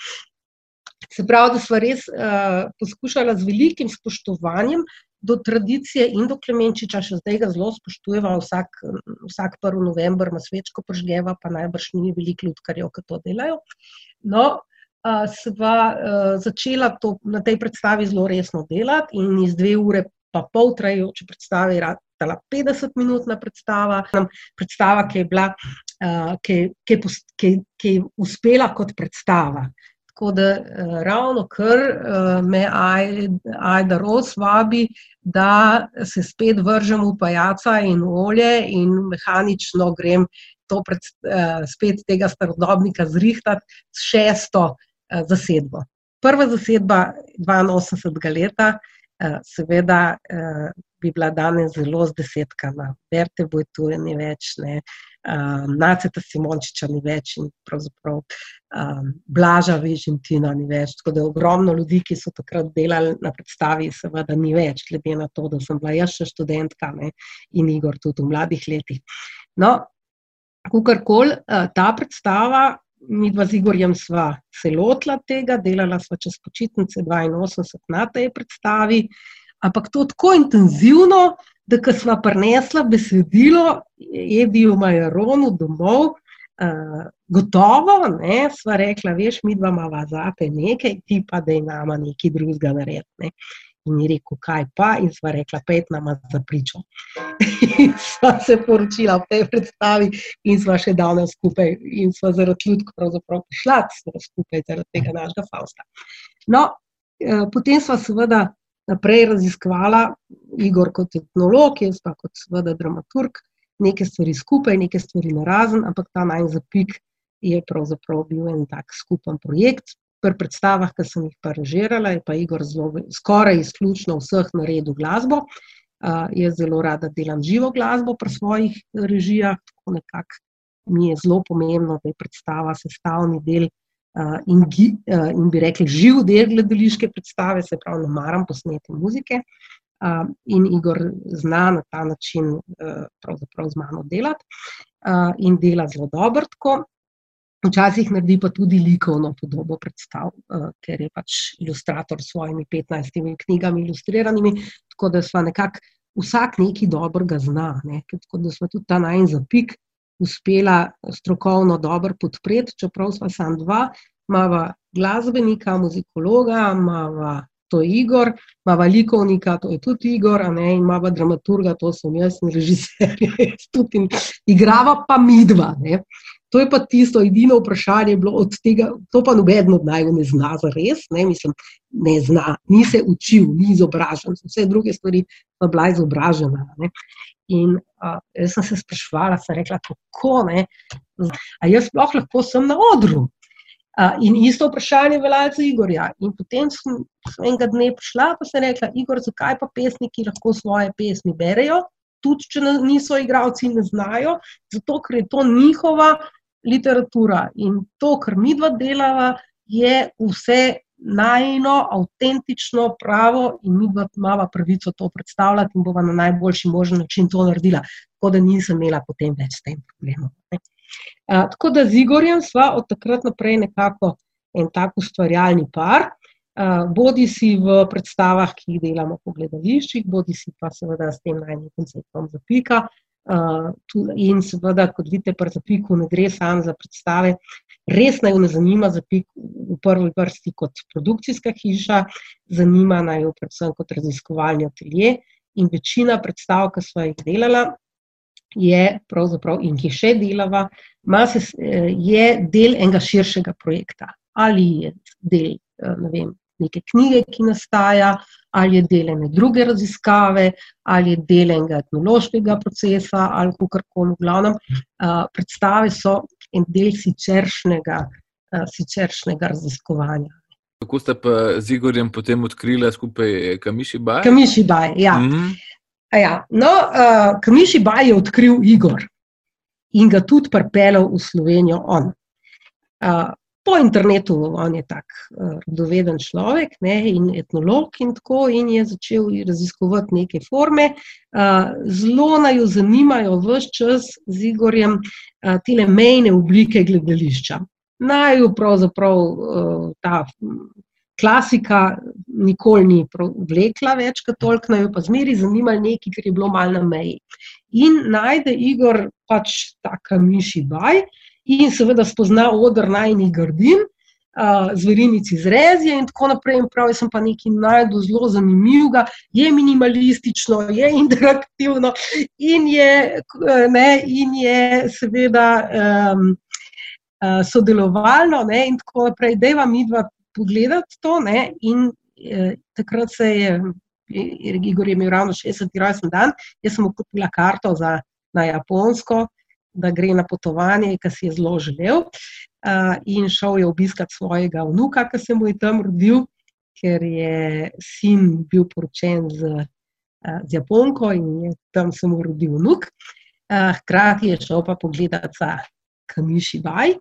Se pravi, da smo res uh, poskušali z velikim spoštovanjem do tradicije in do Klemenčiča, še zdaj ga zelo spoštujemo, vsak, vsak 1. november ima svečko požgeva, pa najbrž ni veliko ljudkarjev, ki to delajo. No, uh, sva uh, začela to, na tej predstavi zelo resno delati in iz dve ure pa pol trajajoče predstave, ratala 50 minutna predstava, predstava, ki je bila, uh, ki, ki, ki, ki je uspela kot predstava. Tako da uh, ravno kar uh, me Aida Ros vabi, da se spet vržem v pajaca in olje in mehanično grem to pred, uh, spet tega starodobnika zrihtati s šesto uh, zasedbo. Prva zasedba 82. leta, uh, seveda uh, bi bila danes zelo zdesetkana. Verte bo tu ni več, ne. Um, Naceta Simončiča ni več in pravzaprav um, Blaža Vežintina ni več. Tako da je ogromno ljudi, ki so takrat delali na predstavi, seveda ni več, glede na to, da sem bila jaz še študentka ne, in Igor tudi v mladih letih. No, kakorkoli ta predstava. Mi dva z Igorjem sva se lotila tega, delala sva čez počitnice 82 na tej predstavi, ampak to tako intenzivno, da ko smo prinesla besedilo, je bil Majeronu domov, uh, gotovo, ne, sva rekla, veš, mi dva imamo zate nekaj, ti pa da je nama nekaj drugega narediti. Ne. In je rekel, kaj pa, in sva rekla, pet nama za pričo. (laughs) in sva se poročila v tej predstavi, in sva še danes skupaj, in sva zaradi ljudk pravzaprav prišla skupaj zaradi tega našega Fausta. No, eh, potem sva seveda naprej raziskvala, Igor kot etnolog, jaz pa kot seveda dramaturg, neke stvari skupaj, neke stvari na razen, ampak ta naj zapik je pravzaprav bil en tak skupen projekt. Pri predstavah, ki sem jih pa režirala, je pa Igor zelo, skoraj izključno vseh naredil glasbo. Uh, jaz zelo rada delam živo glasbo pri svojih režijah, tako nekako mi je zelo pomembno, da je predstava sestavni del uh, in, uh, in bi rekli, živ del gledališke predstave, se pravi, ne maram posneti muzike. Uh, in Igor zna na ta način uh, z mano delati uh, in dela zelo dobro. Tako. Včasih naredi pa tudi likovno podobo predstav, uh, ker je pač ilustrator s svojimi 15 knjigami ilustriranimi, tako da smo nekako vsak nekaj dobrega zna. Ne? Tako da smo tudi ta najn zapik uspela strokovno dobro podpreti, čeprav smo samo dva, imamo glasbenika, muzikologa, imamo to Igor, imamo likovnika, to je tudi Igor, ne, in imamo dramaturga, to sem jaz in režiser, (laughs) tudi in igrava pa midva. Ne. To je pa tisto edino vprašanje, bilo od tega, to pa noben od naj ne zna za res, ne, mislim, ne zna, ni se učil, ni izobražen, vse druge stvari pa bila izobražena. Ne. In uh, jaz sem se sprašvala, sem rekla, kako ne. A jaz sploh lahko sem na odru. Uh, in isto vprašanje velja za Igorja. In potem sem, sem enega dne prišla in sem rekla, Igor, zakaj pa pesniki lahko svoje pesmi berejo, tudi če niso igravci in ne znajo, zato ker je to njihova literatura. In to, kar mi dva delava, je vse najno, avtentično, pravo in mi imamo pravico to predstavljati in bomo na najboljši možen način to naredila. Tako da nisem imela potem več s tem problemom. Uh, tako da z Igorjem sva od takrat naprej nekako en tak ustvarjalni par. bodi si v predstavah, ki jih delamo po gledališčih, bodi si pa seveda s tem najnim konceptom zapika. In seveda, kot vidite, pri zapiku ne gre samo za predstave, res naj jo ne zanima zapik v prvi vrsti kot produkcijska hiša, zanima naj jo predvsem kot raziskovalni atelje. In večina predstav, ki smo jih delala, je pravzaprav in ki še delava, se, je del enega širšega projekta. Ali je del, ne vem, neke knjige, ki nastaja, ali je del ene druge raziskave, ali je del enega etnološkega procesa, ali kako koli, v glavnem. Predstave so en del siceršnjega, siceršnjega raziskovanja. Kako ste pa z Igorjem potem odkrili skupaj Kamiši Baj? Kamiši Baj, ja. Mm -hmm. ja. No, uh, Kamiši Baj je odkril Igor in ga tudi pripeljal v Slovenijo on. Uh, po internetu, on je tak uh, rodoveden človek ne, in etnolog in tako, in je začel raziskovati neke forme. Uh, zelo naj jo zanimajo vse čas z Igorjem uh, te mejne oblike gledališča. Naj jo pravzaprav uh, ta. Klasika nikoli ni vlekla več, kot toliko, naj jo pa zmeri zanimalo nekaj, kar je bilo malo na meji. In najde Igor pač taka miši baj, uh, in seveda spozna odr najnih grdin, uh, zverinici zrezje in tako naprej. In pravi, sem pa nekaj najdel zelo zanimivega, je minimalistično, je (laughs) interaktivno in je, ne, in je seveda um, uh, sodelovalno ne, in tako naprej. Dejva mi dva pogledati to ne, in uh, takrat se je. Igor je imel ravno 60. rojsten dan, jaz sem mu kupila karto za, na Japonsko, da gre na potovanje, ki si je zelo želel. Uh, in šel je obiskat svojega vnuka, ki se mu je tam rodil, ker je sin bil poročen z, uh, z Japonko in je tam se mu rodil vnuk. Uh, hkrati je šel pa pogledat za Kamiši Baj.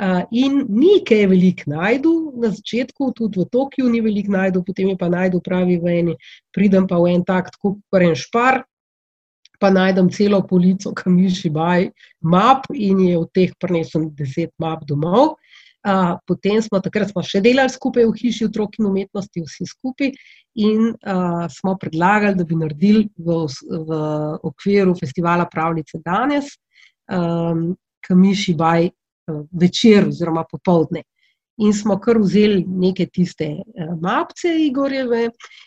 Uh, in ni kaj velik najdu na začetku, tudi v Tokiu ni velik najdu, potem je pa najdu pravi v eni, pridem pa v en tak, tako koren špar, pa najdem celo polico, kam miši baj map in je v teh prinesel deset map domov. Uh, potem smo takrat smo še delali skupaj v hiši otrok in umetnosti, vsi skupaj, in uh, smo predlagali, da bi naredili v, v okviru festivala Pravljice danes, um, kamiši baj večer oziroma popovdne. In smo kar vzeli neke tiste mapce Igorjeve, uh,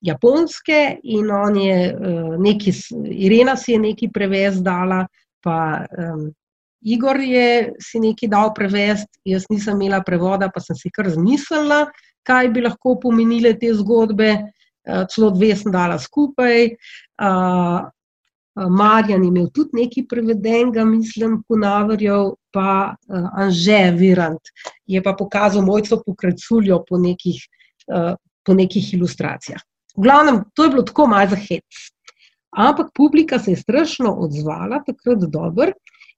japonske in on je uh, neki, Irena si je nekaj prevezdala, pa um, Igor je si nekaj dal prevest, jaz nisem imela prevoda, pa sem si kar zmislila, kaj bi lahko pomenile te zgodbe, uh, celo dve sem dala skupaj. Uh, Marjan je imel tudi nekaj prevedenega, mislim, ponavrjev, pa uh, Anže Virant je pa pokazal mojco po kreculjo po nekih uh, po nekih ilustracijah. V glavnem, to je bilo tako malo za hec. Ampak publika se je strašno odzvala, takrat dobro,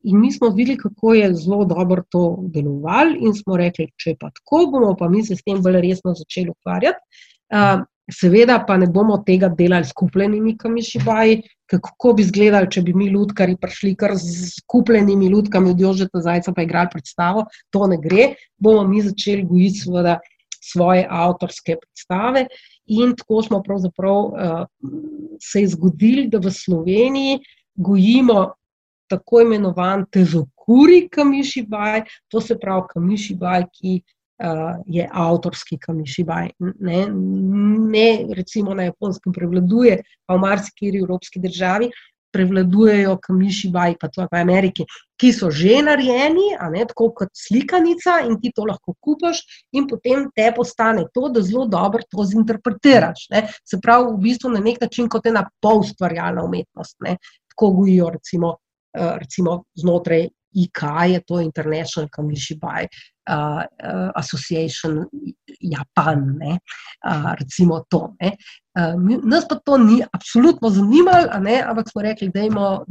in mi smo videli, kako je zelo dobro to delovalo, in smo rekli, če pa tako, bomo pa mi se s tem bolj resno začeli ukvarjati. Uh, seveda pa ne bomo tega delali s kupljenimi kamišibaji, kako bi izgledali, če bi mi ljudkari prišli kar z kupljenimi ljudkami od Jožeta Zajca pa igrali predstavo, to ne gre, bomo mi začeli gojiti seveda svoje avtorske predstave. In tako smo pravzaprav uh, se zgodili, da v Sloveniji gojimo tako imenovan tezokuri kamišibaj, to se pravi kamišibaj, ki uh, je avtorski kamišibaj. Ne, ne recimo na japonskem prevladuje, pa v marsikiri evropski državi, prevladujejo kamiši vaj, pa tudi v Ameriki, ki so že narejeni, ne, tako kot slikanica, in ti to lahko kupiš, in potem te postane to, da zelo dobro to zinterpretiraš. Ne. Se pravi, v bistvu na nek način kot ena polstvarjalna umetnost. Ne. Tako gojijo, recimo, eh, recimo znotraj IK, je to International Kamishi Bai uh, Association Japan, ne, uh, recimo to. Ne. Uh, nas pa to ni absolutno zanimalo, ampak smo rekli, da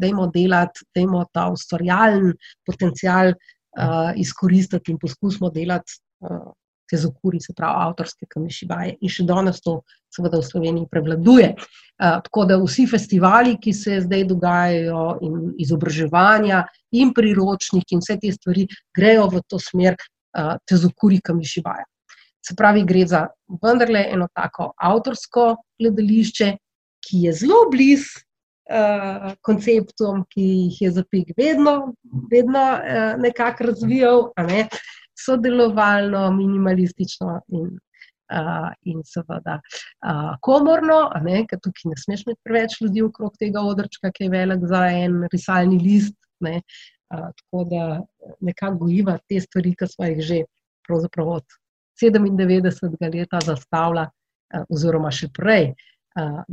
imamo delati, da imamo ta ustvarjalen potencial uh, izkoristiti in poskusimo delati. Uh, Te zokuri, se pravi, avtorske kamišibaje, in še danes to, seveda, v Sloveniji prevladuje. Tako da vsi festivali, ki se zdaj dogajajo, in izobraževanja, in priročniki, in vse te stvari, grejo v to smer, te z okurikami živaja. Se pravi, gre za vendarle eno tako avtorsko gledališče, ki je zelo blizu uh, konceptom, ki jih je Zapik vedno, nekako razvijal, ne? Sodelovalno, minimalistično in, uh, in seveda uh, komorno, ker tukaj ne smeš imeti preveč ljudi okrog tega odrčka, ki je velik za en risalni list. Ne? Uh, tako da nekako gojiva te stvari, ki smo jih že od 97. leta zastavila, uh, oziroma še prej. Uh,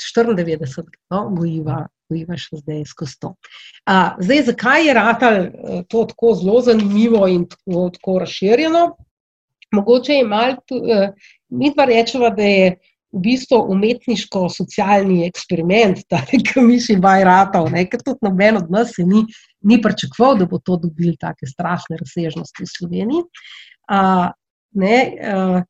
94, no, gojiva, gojiva še zdaj skozi to. A, zdaj, zakaj je ratal eh, to tako zelo zanimivo in tako, tako razširjeno? Mogoče je malo, eh, mi pa rečemo, da je v bistvu umetniško-socialni eksperiment, ta neki miši bajratov, ker tudi noben od nas ni, ni pričakoval, da bo to dobil take strašne razsežnosti v Sloveniji. A, ne, a,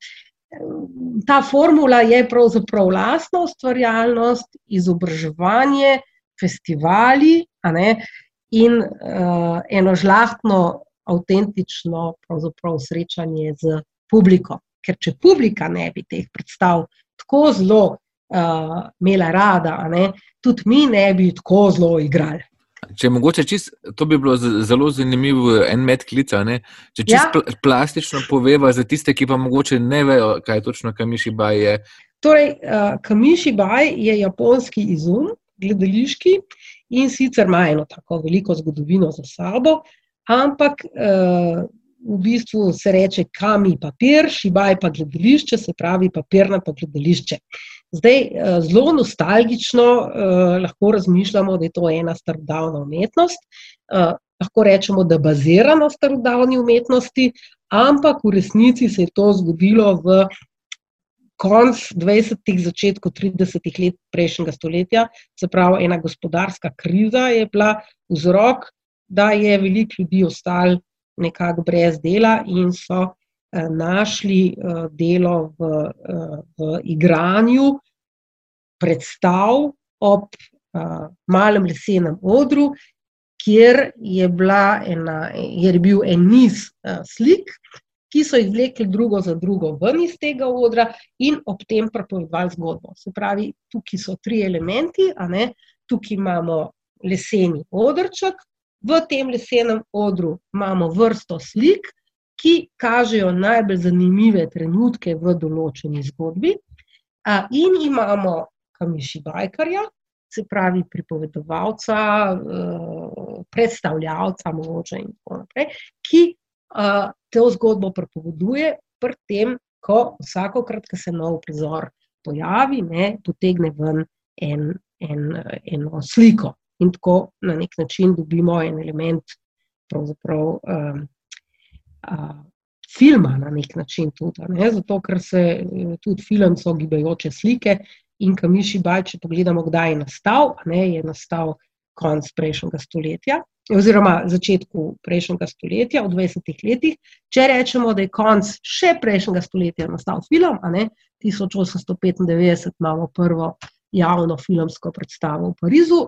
ta formula je pravzaprav lastna ustvarjalnost, izobraževanje, festivali in uh, eno žlahtno, avtentično srečanje z publiko. Ker če publika ne bi teh predstav tako zelo uh, imela rada, tudi mi ne bi tako zelo igrali. Če je mogoče čist, to bi bilo zelo zanimivo, en med klica. Ne? Če čisto ja. plastično poveva za tiste, ki pa mogoče ne vejo, kaj točno Kamiši Baj je. Torej, uh, Kamiši Baj je japonski izum, gledališki in sicer ima eno tako veliko zgodovino za sabo, ampak uh, v bistvu se reče kami papir, šibaj pa gledališče, se pravi papirna pa gledališče. Zdaj, eh, zelo nostalgično eh, lahko razmišljamo, da je to ena starodavna umetnost. Eh, lahko rečemo, da je bazirana na starodavni umetnosti, ampak v resnici se je to zgodilo v konc 20. začetku 30. let prejšnjega stoletja. Se pravi, ena gospodarska kriza je bila vzrok, da je veliko ljudi ostalo nekako brez dela in so eh, našli eh, delo v, eh, v igranju predstav ob malem lesenem odru, kjer je, ena, je bil en niz slik, ki so jih vlekli drugo za drugo ven iz tega odra in ob tem prepovedovali zgodbo. Se pravi, tukaj so tri elementi, tukaj imamo leseni odrček, V tem lesenem odru imamo vrsto slik, ki kažejo najbolj zanimive trenutke v določeni zgodbi, in imamo kamiši bajkarja, se pravi pripovedovalca, e, predstavljavca, mogoče in tako naprej, ki to zgodbo pripoveduje, pri tem, ko vsakokrat, ko se nov prizor pojavi, ne, potegne ven en, en, eno sliko in tako na nek način dobimo en element pravzaprav, um, uh, filma, na nek način tudi. Ne? Zato, ker se tudi film so gibajoče slike in kamiši baj, če pogledamo, kdaj je nastal, ne? je nastal konc prejšnjega stoletja. Oziroma, začetku prejšnjega stoletja, v 20 letih, če rečemo, da je konc še prejšnjega stoletja nastal film, 1895 imamo prvo javno filmsko predstavo v Parizu,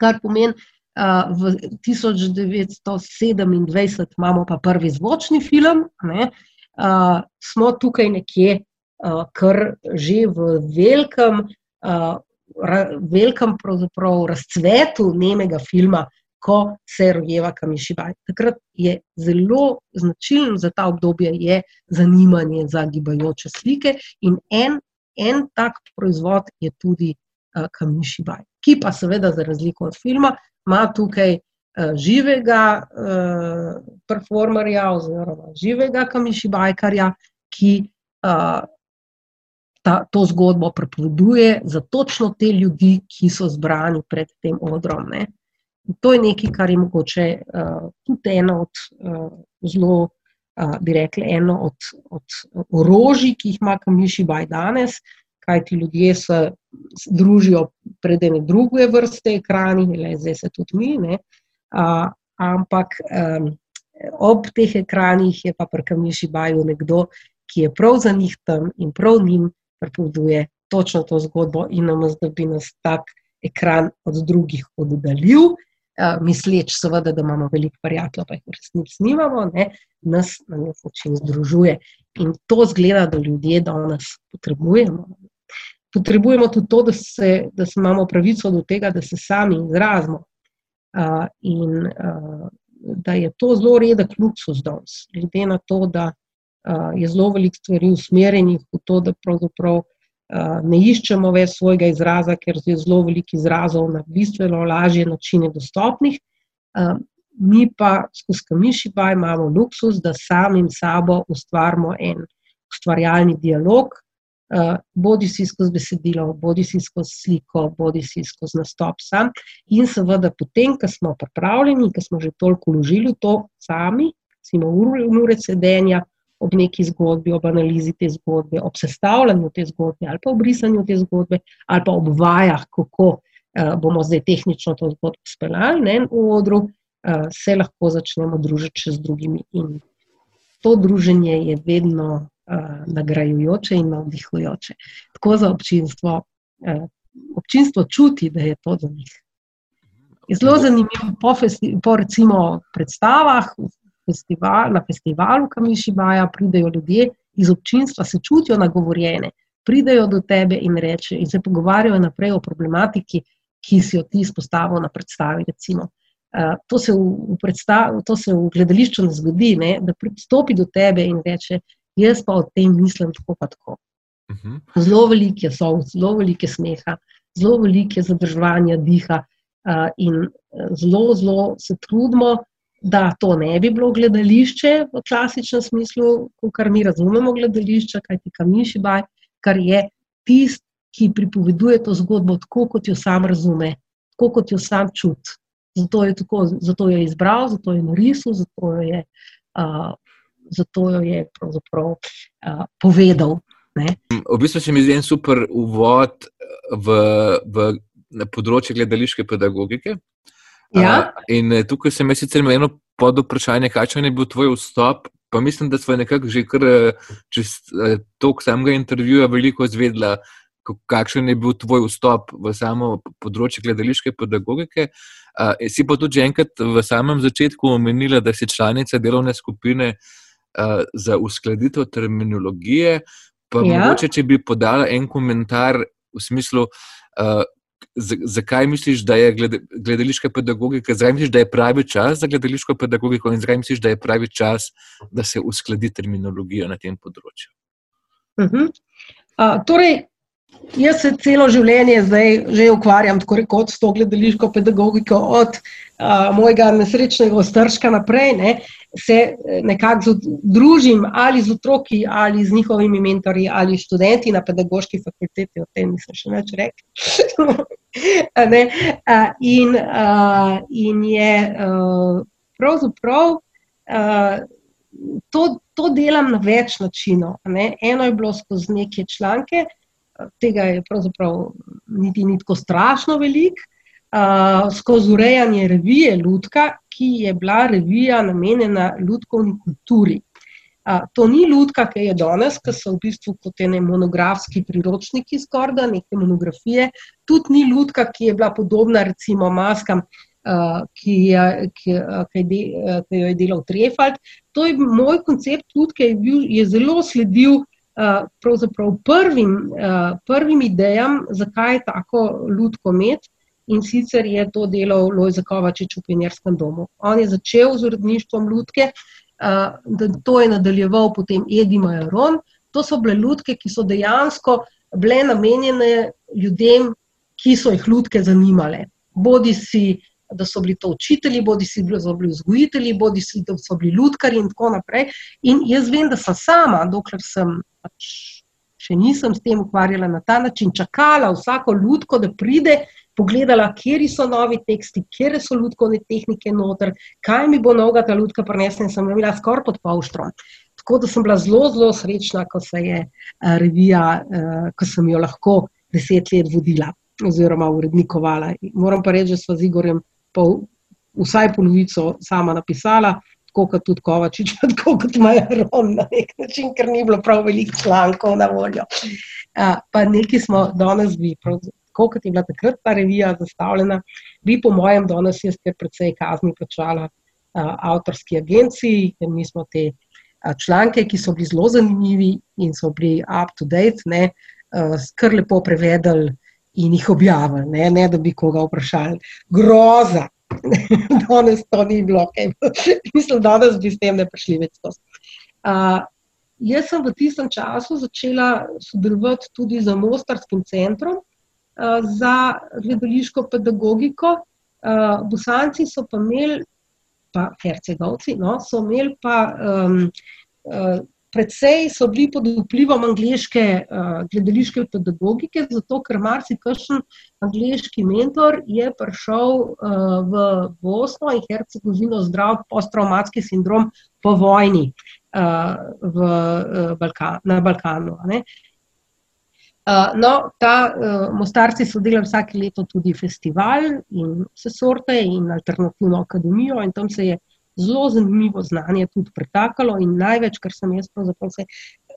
kar pomeni, da uh, v 1927 imamo pa prvi zvočni film, ne, uh, smo tukaj nekje, uh, kar že v velikem, uh, velikem razcvetu nemega filma. Ko se rojeva Kamišibaj. Takrat je zelo značilen za ta obdobje je zanimanje za gibajoče slike, in en, en tak proizvod je tudi uh, Kamišibaj ki pa seveda, za razliko od filma, ima tukaj uh, živega uh, performerja oziroma živega kamišibajkarja, ki uh, ta, to zgodbo prepoveduje za točno te ljudi, ki so zbrani pred tem odrom. Ne. To je nekaj, kar je mogoče uh, tudi eno od uh, zelo, uh, bi rekli, eno od, od orožij, ki jih ima Kamišibaj danes, kaj ti ljudje se družijo pred ene druge vrste ekrani, le zdaj se tudi mi. Ne, a, ampak um, ob teh ekranih je pa pri Kamiši Baju nekdo, ki je prav za njih tam in prav njim pripoveduje točno to zgodbo in nam zdi, da bi nas tak ekran od drugih oddaljil. Uh, misleč, seveda, da imamo veliko prijateljev, pa jih v resnici nimamo, ne, nas na nek način združuje. In to zgleda, da ljudje danes potrebujemo. Potrebujemo tudi to, da, se, da se imamo pravico do tega, da se sami izrazimo. Uh, in uh, da je to zelo redek luksus danes, glede na to, da je zelo veliko stvari usmerjenih v to, da pravzaprav uh, ne iščemo več svojega izraza, ker je zelo veliko izrazov na bistveno lažje načine dostopnih. Uh, mi pa skozi kamiši pa imamo luksus, da samim sabo ustvarimo en ustvarjalni dialog, uh, bodi si skozi besedilo, bodi si skozi sliko, bodi si skozi nastop sam. In seveda, potem, ko smo pripravljeni, ko smo že toliko vložili v to sami, recimo ure sedenja. Ob neki zgodbi, ob analizi te zgodbe, ob sestavljanju te zgodbe, ali pa ob risanju te zgodbe, ali pa ob vajah, kako uh, bomo zdaj tehnično to zgodbo speljali v odru, uh, se lahko začnemo družiti še z drugimi. In to druženje je vedno uh, nagrajujoče in navdihujoče. Tako za občinstvo. Uh, občinstvo čuti, da je to za njih. Je zelo zanimivo, po, po recimo predstavah festival, na festivalu Kamišibaja pridejo ljudje iz občinstva, se čutijo nagovorjene, pridejo do tebe in, reče, in se pogovarjajo naprej o problematiki, ki si jo ti izpostavil na predstavi. Recimo. Eh, to se v, v, to se v gledališču ne zgodi, ne? da pristopi do tebe in reče: Jaz pa o tem mislim tako, pa tako. Uh mhm. -huh. Zelo velike so, zelo velike smeha, zelo velike zadržovanja diha, uh, in eh, zelo, zelo se trudimo, da to ne bi bilo gledališče v klasičnem smislu, kar mi razumemo gledališče, kajti kamiši baj, kar je tisti, ki pripoveduje to zgodbo tako, kot jo sam razume, tako, kot jo sam čuti. Zato je, tako, zato je izbral, zato je narisal, zato jo je, uh, zato jo je uh, povedal. Ne? V bistvu se mi zdi en super uvod v, v, področje gledališke pedagogike. Ja. Uh, in tukaj se mi sicer eno pod vprašanje, kakšen je bil tvoj vstop. Pa mislim, da smo nekako že kar čez tok samega intervjuja veliko izvedla, kakšen je bil tvoj vstop v samo področje gledališke pedagogike. Uh, si pa tudi enkrat v samem začetku omenila, da si članica delovne skupine uh, za uskladitev terminologije. Pa ja. mogoče, če bi podala en komentar v smislu, uh, zakaj misliš, da je gledališka pedagogika, zakaj misliš, da je pravi čas za gledališko pedagogiko in zakaj misliš, da je pravi čas, da se uskladi terminologija na tem področju. Uh -huh. uh, torej, Jaz se celo življenje zdaj že ukvarjam tako rekoč s to gledališko pedagogiko, od uh, mojega nesrečnega ostrška naprej. Ne, se eh, nekako družim ali z otroki, ali z njihovimi mentori, ali študenti na pedagoški fakulteti, o tem nisem še več rekel. (laughs) ne, uh, in, uh, in je uh, pravzaprav. Uh, To, to delam na več načinov. Ne. Eno je bilo skozi neke članke, uh, tega je pravzaprav niti ni tako strašno velik. Uh, skozi urejanje revije Ludka, ki je bila revija namenjena ljudkovni kulturi. Uh, to ni ljudka, ki je danes, ki so v bistvu kot ene monografski priročniki, skorda neke monografije. Tudi ni ljudka, ki je bila podobna recimo maskam, uh, ki, je, ki, uh, ki, de, uh, ki jo je delal Trefald. To je moj koncept ljudke, je, bil, je zelo sledil Eh, pravzaprav prvim, uh, prvim idejam, zakaj je tako ljudko imeti. In sicer je to delal Lojza Kovačič v Pionjerskem domu. On je začel z uredništvom ljudke, da to je nadaljeval potem Edi Majaron. To so bile ljudke, ki so dejansko bile namenjene ljudem, ki so jih ljudke zanimale. Bodi si da so bili to učitelji, bodi si da so bili vzgojitelji, bodi si da so bili ljudkari in tako naprej. In jaz vem, da sem sama, dokler sem pač še nisem s tem ukvarjala na ta način, čakala vsako ljudko, da pride. Pogledala, kje so novi teksti, kje so ljudkovne tehnike noter, kaj mi bo noga ta ljudka prinesla, in sem imela skoraj pod pavštrom. Tako da sem bila zelo, zelo srečna, ko se je uh, revija, uh, ko sem jo lahko deset let vodila oziroma urednikovala. Moram pa reči, da smo z Igorjem pol, vsaj polovico sama napisala, tako kot tudi Kovačič, (laughs) tako kot Majaron na nek način, ker ni bilo prav veliko člankov na voljo. A, pa nekaj smo danes vi, tako kot je bila takrat ta revija zastavljena, vi po mojem danes jeste predvsej kazni plačala a, avtorski agenciji, ker mi smo te članke, ki so bili zelo zanimivi in so bili up to date, ne, kar lepo prevedli in jih objavili, ne, ne da bi koga vprašali. Groza. (laughs) danes to ni bilo, okay. (laughs) mislim, da danes bi s tem ne prišli več. Uh, jaz sem v tistem času začela sodelovati tudi z Mostarskim centrom uh, za gledališko pedagogiko. Uh, Bosanci so pa imeli, pa Hercegovci, no, so imeli pa um, uh, predvsej so bili pod vplivom angliške uh, gledališke pedagogike, zato ker marsikšen angliški mentor je prišel uh, v Bosno in Hercegovino zdrav posttraumatski sindrom po vojni uh, v, uh, Balkan, na Balkanu. Uh, no, ta uh, Mostarci so delali vsake leto tudi festival in vse sorte in alternativno akademijo in tam se je zelo zanimivo znanje tudi pretakalo. In največ, kar sem jaz pravzaprav se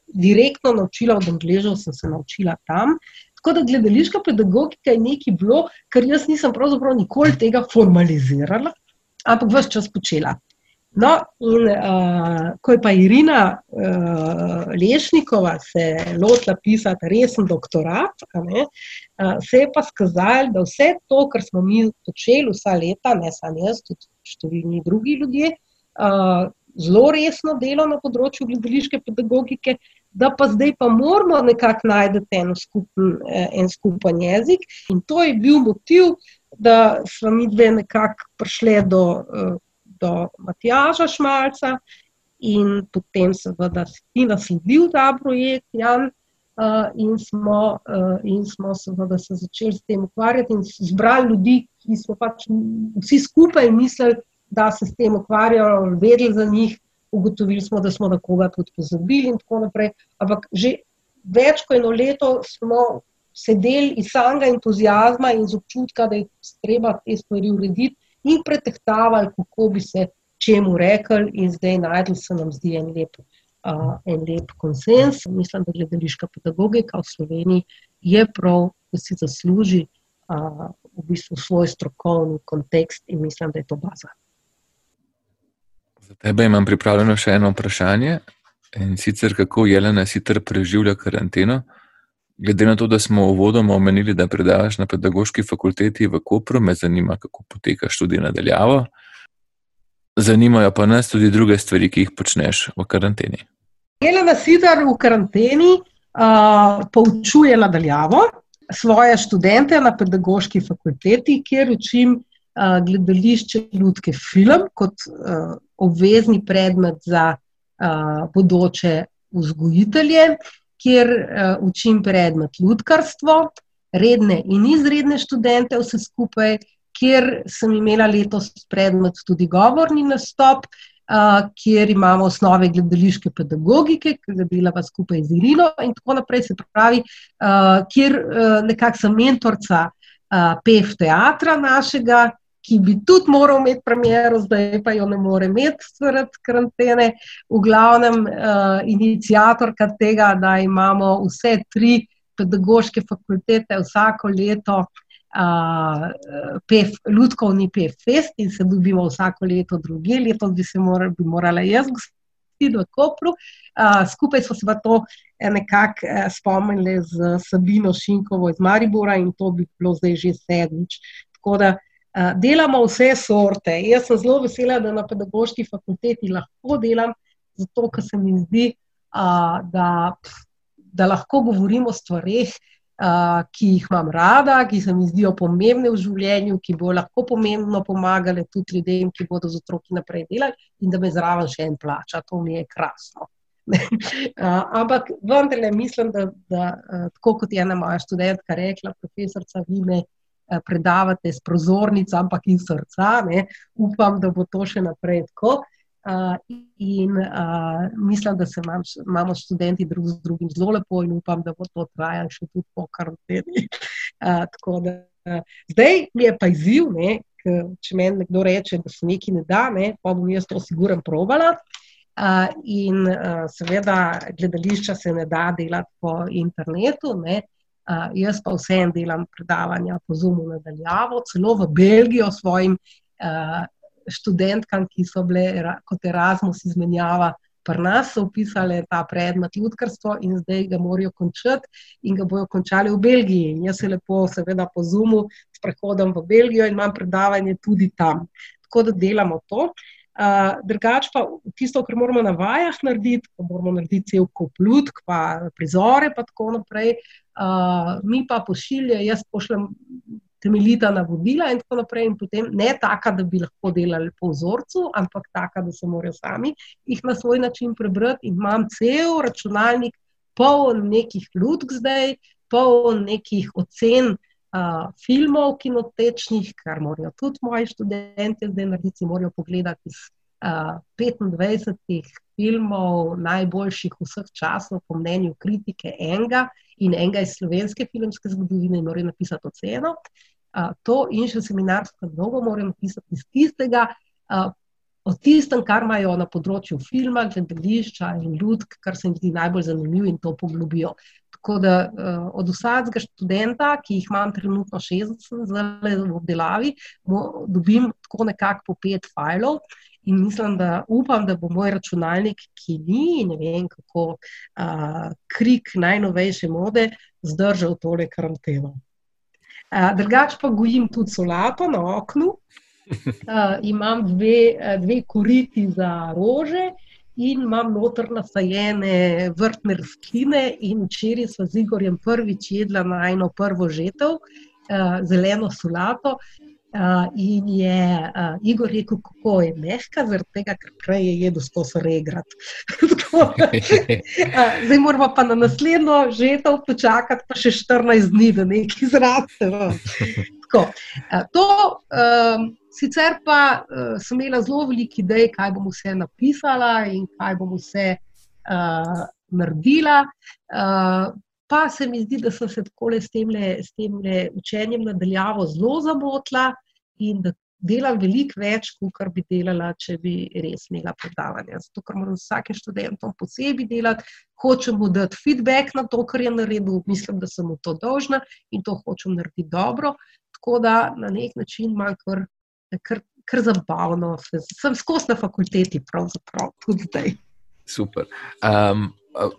direktno naučila od Angležev, sem se naučila tam. Tako da gledališka pedagogika je nekaj bilo, kar jaz nisem pravzaprav nikoli tega formalizirala, ampak vse čas počela. No, in uh, ko je pa Irina uh, Lešnikova se lotila pisati resen doktorat, ne, uh, se je pa skazalo, da vse to, kar smo mi počeli vsa leta, ne samo jaz, tudi številni drugi ljudje, zelo resno delo na področju gledališke pedagogike, da pa zdaj pa moramo nekako najti en, skupen, en skupen jezik. In to je bil motiv, da smo mi dve nekako prišli do. Uh, do Matjaža Šmalca in potem seveda si nasledil ta projekt, Jan, uh, in, smo, uh, in smo seveda se začeli s tem ukvarjati in zbrali ljudi, ki smo pač vsi skupaj mislili, da se s tem ukvarjajo, vedeli za njih, ugotovili smo, da smo na koga tudi pozabili in tako naprej. Ampak že več kot eno leto smo sedeli iz samega entuzijazma in z občutka, da je treba te stvari urediti in pretehtavali, kako bi se čemu rekli, in zdaj najdel se nam zdi en lep, uh, en lep konsens. Mislim, da gledališka pedagogika v Sloveniji je prav, da si zasluži uh, v bistvu svoj strokovni kontekst in mislim, da je to baza. Za tebe imam pripravljeno še eno vprašanje. In sicer, kako Jelena sicer preživlja karanteno? Glede na to, da smo uvodoma omenili, da predavaš na pedagoški fakulteti v Kopru, me zanima, kako poteka študij nadaljavo. Zanimajo pa nas tudi druge stvari, ki jih počneš v karanteni. Jelena Sidar v karanteni uh, poučuje nadaljavo svoje študente na pedagoški fakulteti, kjer učim uh, gledališče ljudske film kot uh, obvezni predmet za uh, bodoče vzgojitelje kjer uh, učim predmet ljudkarstvo, redne in izredne študente, vse skupaj, kjer sem imela letos predmet tudi govorni nastop, uh, kjer imamo osnove gledališke pedagogike, ki ga delava skupaj z Irino in tako naprej. Se pravi, uh, kjer uh, nekako sem mentorca uh, PEF teatra našega ki bi tudi moral imeti premjero, zdaj pa jo ne more imeti, zaradi karantene. V glavnem, uh, inicijatorka tega, da imamo vse tri pedagoške fakultete vsako leto. Uh, pef, Ludkovni PFS in se dobimo vsako leto, druge leto, bi se morali, bi morala jaz, gospod, v Kopru. Uh, skupaj smo se pa to nekako uh, spomnili z Sabino Šinkovo iz Maribora in to bi bilo zdaj že sedmič. Tako da delamo vse sorte. Jaz sem zelo vesela, da na pedagoški fakulteti lahko delam, zato ker se mi zdi, da, da lahko govorim o stvarih, ki jih imam rada, ki se mi zdijo pomembne v življenju, ki bo lahko pomembno pomagale tudi ljudem, ki bodo z otroki naprej delali in da me zraven še en plača. To mi je krasno. (laughs) Ampak vendarle mislim, da, da tako kot je ena moja študentka rekla, profesorica Vime, Eh, predavate s prozornic, ampak in srca. Ne. Upam, da bo to še naprej tako. Uh, in uh, mislim, da se imam, imamo študenti drug z drugim zelo lepo, in upam, da bo to trajalo še tudi po karanteni. Uh, da, zdaj mi je pa izziv, ne, k, če meni nekdo reče, da se nekaj ne da, ne, pa bom jaz to sigurno provala. Uh, in uh, seveda, gledališča se ne da delati po internetu. Ne, Uh, jaz pa vseeno delam predavanja po Zumu nadaljavo, celo v Belgijo svojim uh, študentkam, ki so bile kot Erasmus izmenjava, pri nas so upisali ta predmet ljudkarstvo in zdaj ga morajo končati in ga bojo končali v Belgiji. In jaz se lepo, seveda, po Zumu sprehodim v Belgijo in imam predavanje tudi tam. Tako da delamo to. Uh, drugač pa tisto, kar moramo na vajah narediti, ko moramo narediti cel kup ljudk, pa prizore, pa tako naprej, uh, mi pa pošiljajo, jaz pošljem temeljita navodila in tako naprej. In potem ne taka, da bi lahko delali po vzorcu, ampak taka, da se morajo sami jih na svoj način prebrati. In imam cel računalnik, poln nekih ljudk zdaj, poln nekih ocen. Uh, filmov, kinotečnih, kar morajo tudi moji študenti zdaj narediti, morajo pogledati iz uh, 25 filmov, najboljših vseh časov, po mnenju kritike, enega in enega iz slovenske filmske zgodovine, in morajo napisati oceno. Uh, to in še seminarsko dolgo moram pisati iz tistega, uh, o tistem, kar imajo na področju filma, gledališča in ljudk, kar se jim zdi najbolj zanimivo in to poglobijo. Tako da uh, od vsakega študenta, ki jih imam trenutno 60, zelo v obdelavi, mo, dobim tako nekako po pet fajlov. In mislim, da upam, da bo moj računalnik, ki ni, ne vem, kako uh, krik najnovejše mode, zdržal tole karanteno. Drugač pa gojim tudi solato na oknu. (laughs) Uh, imam dve, dve koriti za rože in imam noter nasajene vrtne rastline. Včeraj smo z Igorjem prvič jedla na eno prvo žetev, uh, zeleno solato. Uh, in je uh, Igor rekel, kako je mehka, zaradi tega, ker prej je jedel skozi regrat. (laughs) uh, zdaj moramo pa na naslednjo žetev počakati, pa še 14 dni, da nekaj zraste. No. Uh, to, um, sicer pa uh, sem imela zelo veliko idej, kaj bom vse napisala in kaj bom vse uh, naredila. Uh, pa se mi zdi, da sem se tako s tem učenjem nadaljavo zelo zamotila in da delam veliko več, kot bi delala, če bi res imela predavanja. Zato, ker moram vsakim študentom posebej delati, hočem mu dati feedback na to, kar je naredil, mislim, da sem mu to dolžna in to hočem narediti dobro. Tako da na nek način imam kar, kar, kar zabavno, sem skozi na fakulteti, pravzaprav tudi zdaj. Super. Um,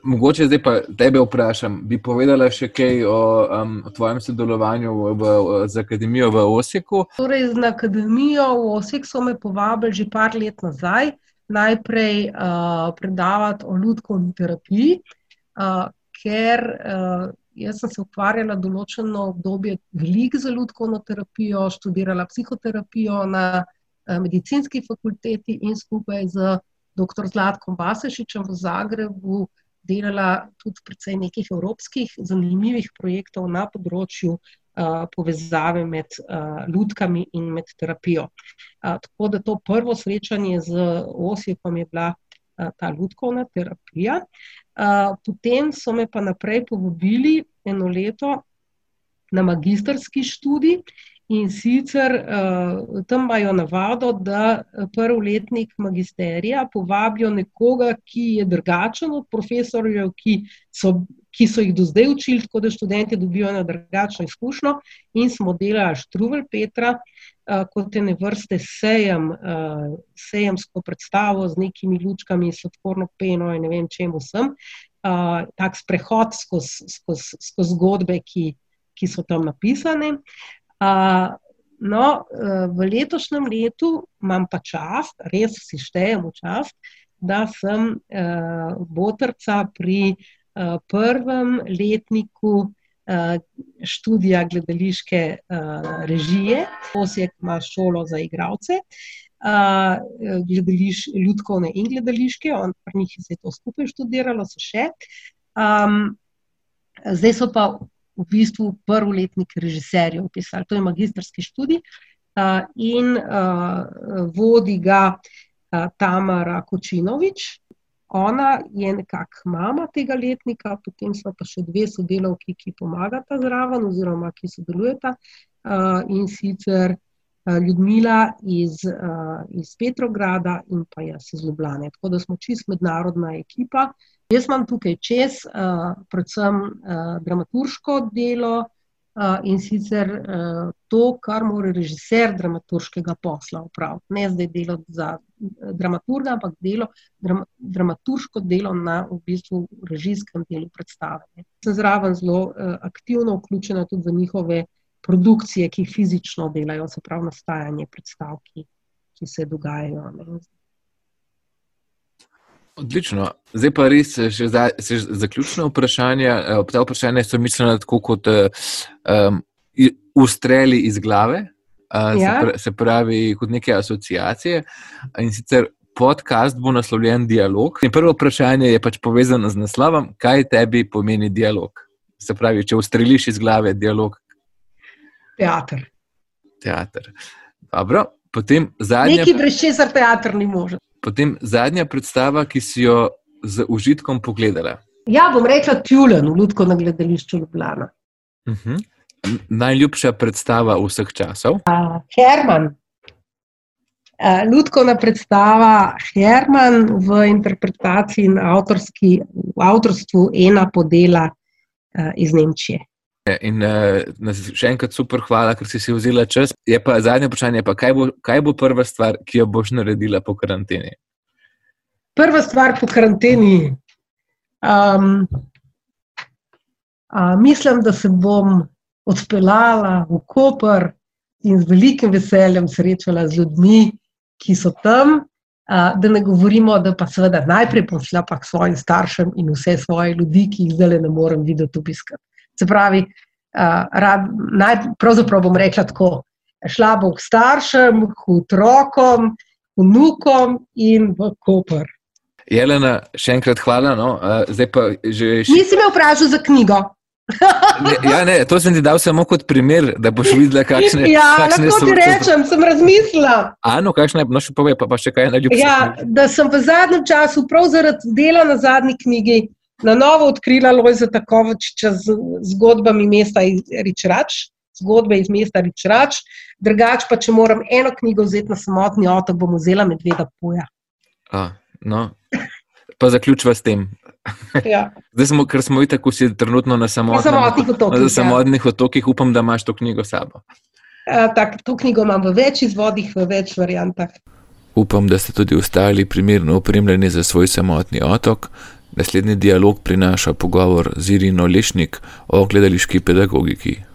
Mogoče zdaj pa tebe vprašam, bi povedala še kaj o, um, o tvojem sodelovanju v, v, z akademijo v Osijeku? Torej, z akademijo v Osijeku so me povabili že par let nazaj, najprej uh, predavati o ljudkovni terapiji, uh, ker uh, jaz sem se ukvarjala določeno obdobje veliko za ljudkovno terapijo, študirala psihoterapijo na uh, medicinski fakulteti in skupaj z dr. Zlatkom Basešičem v Zagrebu delala tudi precej nekih evropskih zanimivih projektov na področju uh, povezave med uh, ljudkami in med terapijo. Uh, tako da to prvo srečanje z Osijekom je bila uh, ta ljudkovna terapija. Uh, potem so me pa naprej povabili eno leto na magistrski študij In sicer uh, tam imajo navado, da eh, prvi letnik magisterija povabijo nekoga, ki je drugačen od profesorjev, ki so, ki so jih do zdaj učili, tako da študenti dobijo eno drugačno izkušnjo. In smo delali Štruvel Petra uh, kot ene vrste sejem, uh, sejemsko predstavo z nekimi lučkami, sladkorno peno in ne vem čem vsem. Uh, tak sprehod skozi skoz, skoz zgodbe, ki, ki so tam napisane. No, e, v letošnjem letu imam pa čast, res si štejem v čast, da sem e, botrca pri e, prvem letniku študija gledališke režije. Osijek ima šolo za igralce, gledališ, ljudkovne in gledališke, on pri njih je to skupaj študiralo, so še. Um, zdaj so pa v bistvu prvi letnik režiserjev pisali. To je magistrski študij uh, in uh, vodi ga uh, Tamara Kočinovič. Ona je nekako mama tega letnika, potem so pa še dve sodelavki, ki pomagata zraven, oziroma ki sodelujeta uh, in sicer uh, Ljudmila iz, uh, iz Petrograda in pa jaz iz Ljubljana. Tako da smo čist mednarodna ekipa. Jaz imam tukaj čez, uh, predvsem uh, dramaturško delo, Uh, in sicer to, kar mora režiser dramaturškega posla opraviti. Ne zdaj delo za dramaturga, ampak delo, dram, dramaturško delo na v bistvu režijskem delu predstave. Sem zraven zelo aktivno vključena tudi v njihove produkcije, ki fizično delajo, se pravi nastajanje predstav, ki, ki se dogajajo. Ne. Odlično. Zdaj pa res še za, še zaključno vprašanje. Eh, ta vprašanja so mišljena tako kot um, ustreli iz glave, uh, ja. se, pra, se pravi kot neke asociacije. In sicer podcast bo naslovljen dialog. In prvo vprašanje je pač povezano z naslovom, kaj tebi pomeni dialog. Se pravi, če ustreliš iz glave dialog. Teater. Teater. Dobro. Potem zadnja. Nekaj brez česar teater ni možen. Potem zadnja predstava, ki si jo z užitkom pogledala. Ja, bom rekla Tjulen, v Ludko na gledališču Ljubljana. Uh mhm. -huh. Najljubša predstava vseh časov? Uh, Herman. Uh, Ludkovna predstava Herman v interpretaciji in avtorski, v avtorstvu ena podela uh, iz Nemčije. In uh, še enkrat super, hvala, ker si si vzela čas. Je pa zadnje vprašanje, pa kaj, bo, kaj bo prva stvar, ki jo boš naredila po karanteni? Prva stvar po karanteni. Um, uh, mislim, da se bom odpeljala v Koper in z velikim veseljem srečala z ljudmi, ki so tam. Uh, da ne govorimo, da pa seveda najprej pošlja pa k svojim staršem in vse svoje ljudi, ki jih zdaj ne morem videti obiskati. Se pravi, uh, rad, naj, pravzaprav bom rekla tako: šla bom k staršem, k otrokom, vnukom in v Koper. Jelena, še enkrat hvala. No. Uh, pa že... Nisi me vprašal za knjigo. ne, ja, ne, to sem ti dal samo kot primer, da boš videla, kakšne ja, kakšne so. Lahko ti rečem, sem razmislila. Ano, kakšne, no še povej, pa, pa še kaj najljubše. Ja, da sem v zadnjem času, prav zaradi dela na zadnji knjigi, na novo odkrila Lojza Takovočiča z zgodbami mesta Ričrač, zgodbe iz mesta Ričrač. Drugač pa, če moram eno knjigo vzeti na samotni otok, bom vzela medveda poja. A, no. Pa zaključva s tem. Ja. (laughs) Zdaj smo, ker smo tako vsi trenutno na samotnih, samotnih otokih. Na samotnih ja. otokih, upam, da imaš to knjigo s sabo. Tak, to knjigo imam v več izvodih, v več variantah. Upam, da ste tudi ostali primerno opremljeni za svoj samotni otok, Naslednji dialog prinaša pogovor z Irino Lešnik o gledališki pedagogiki.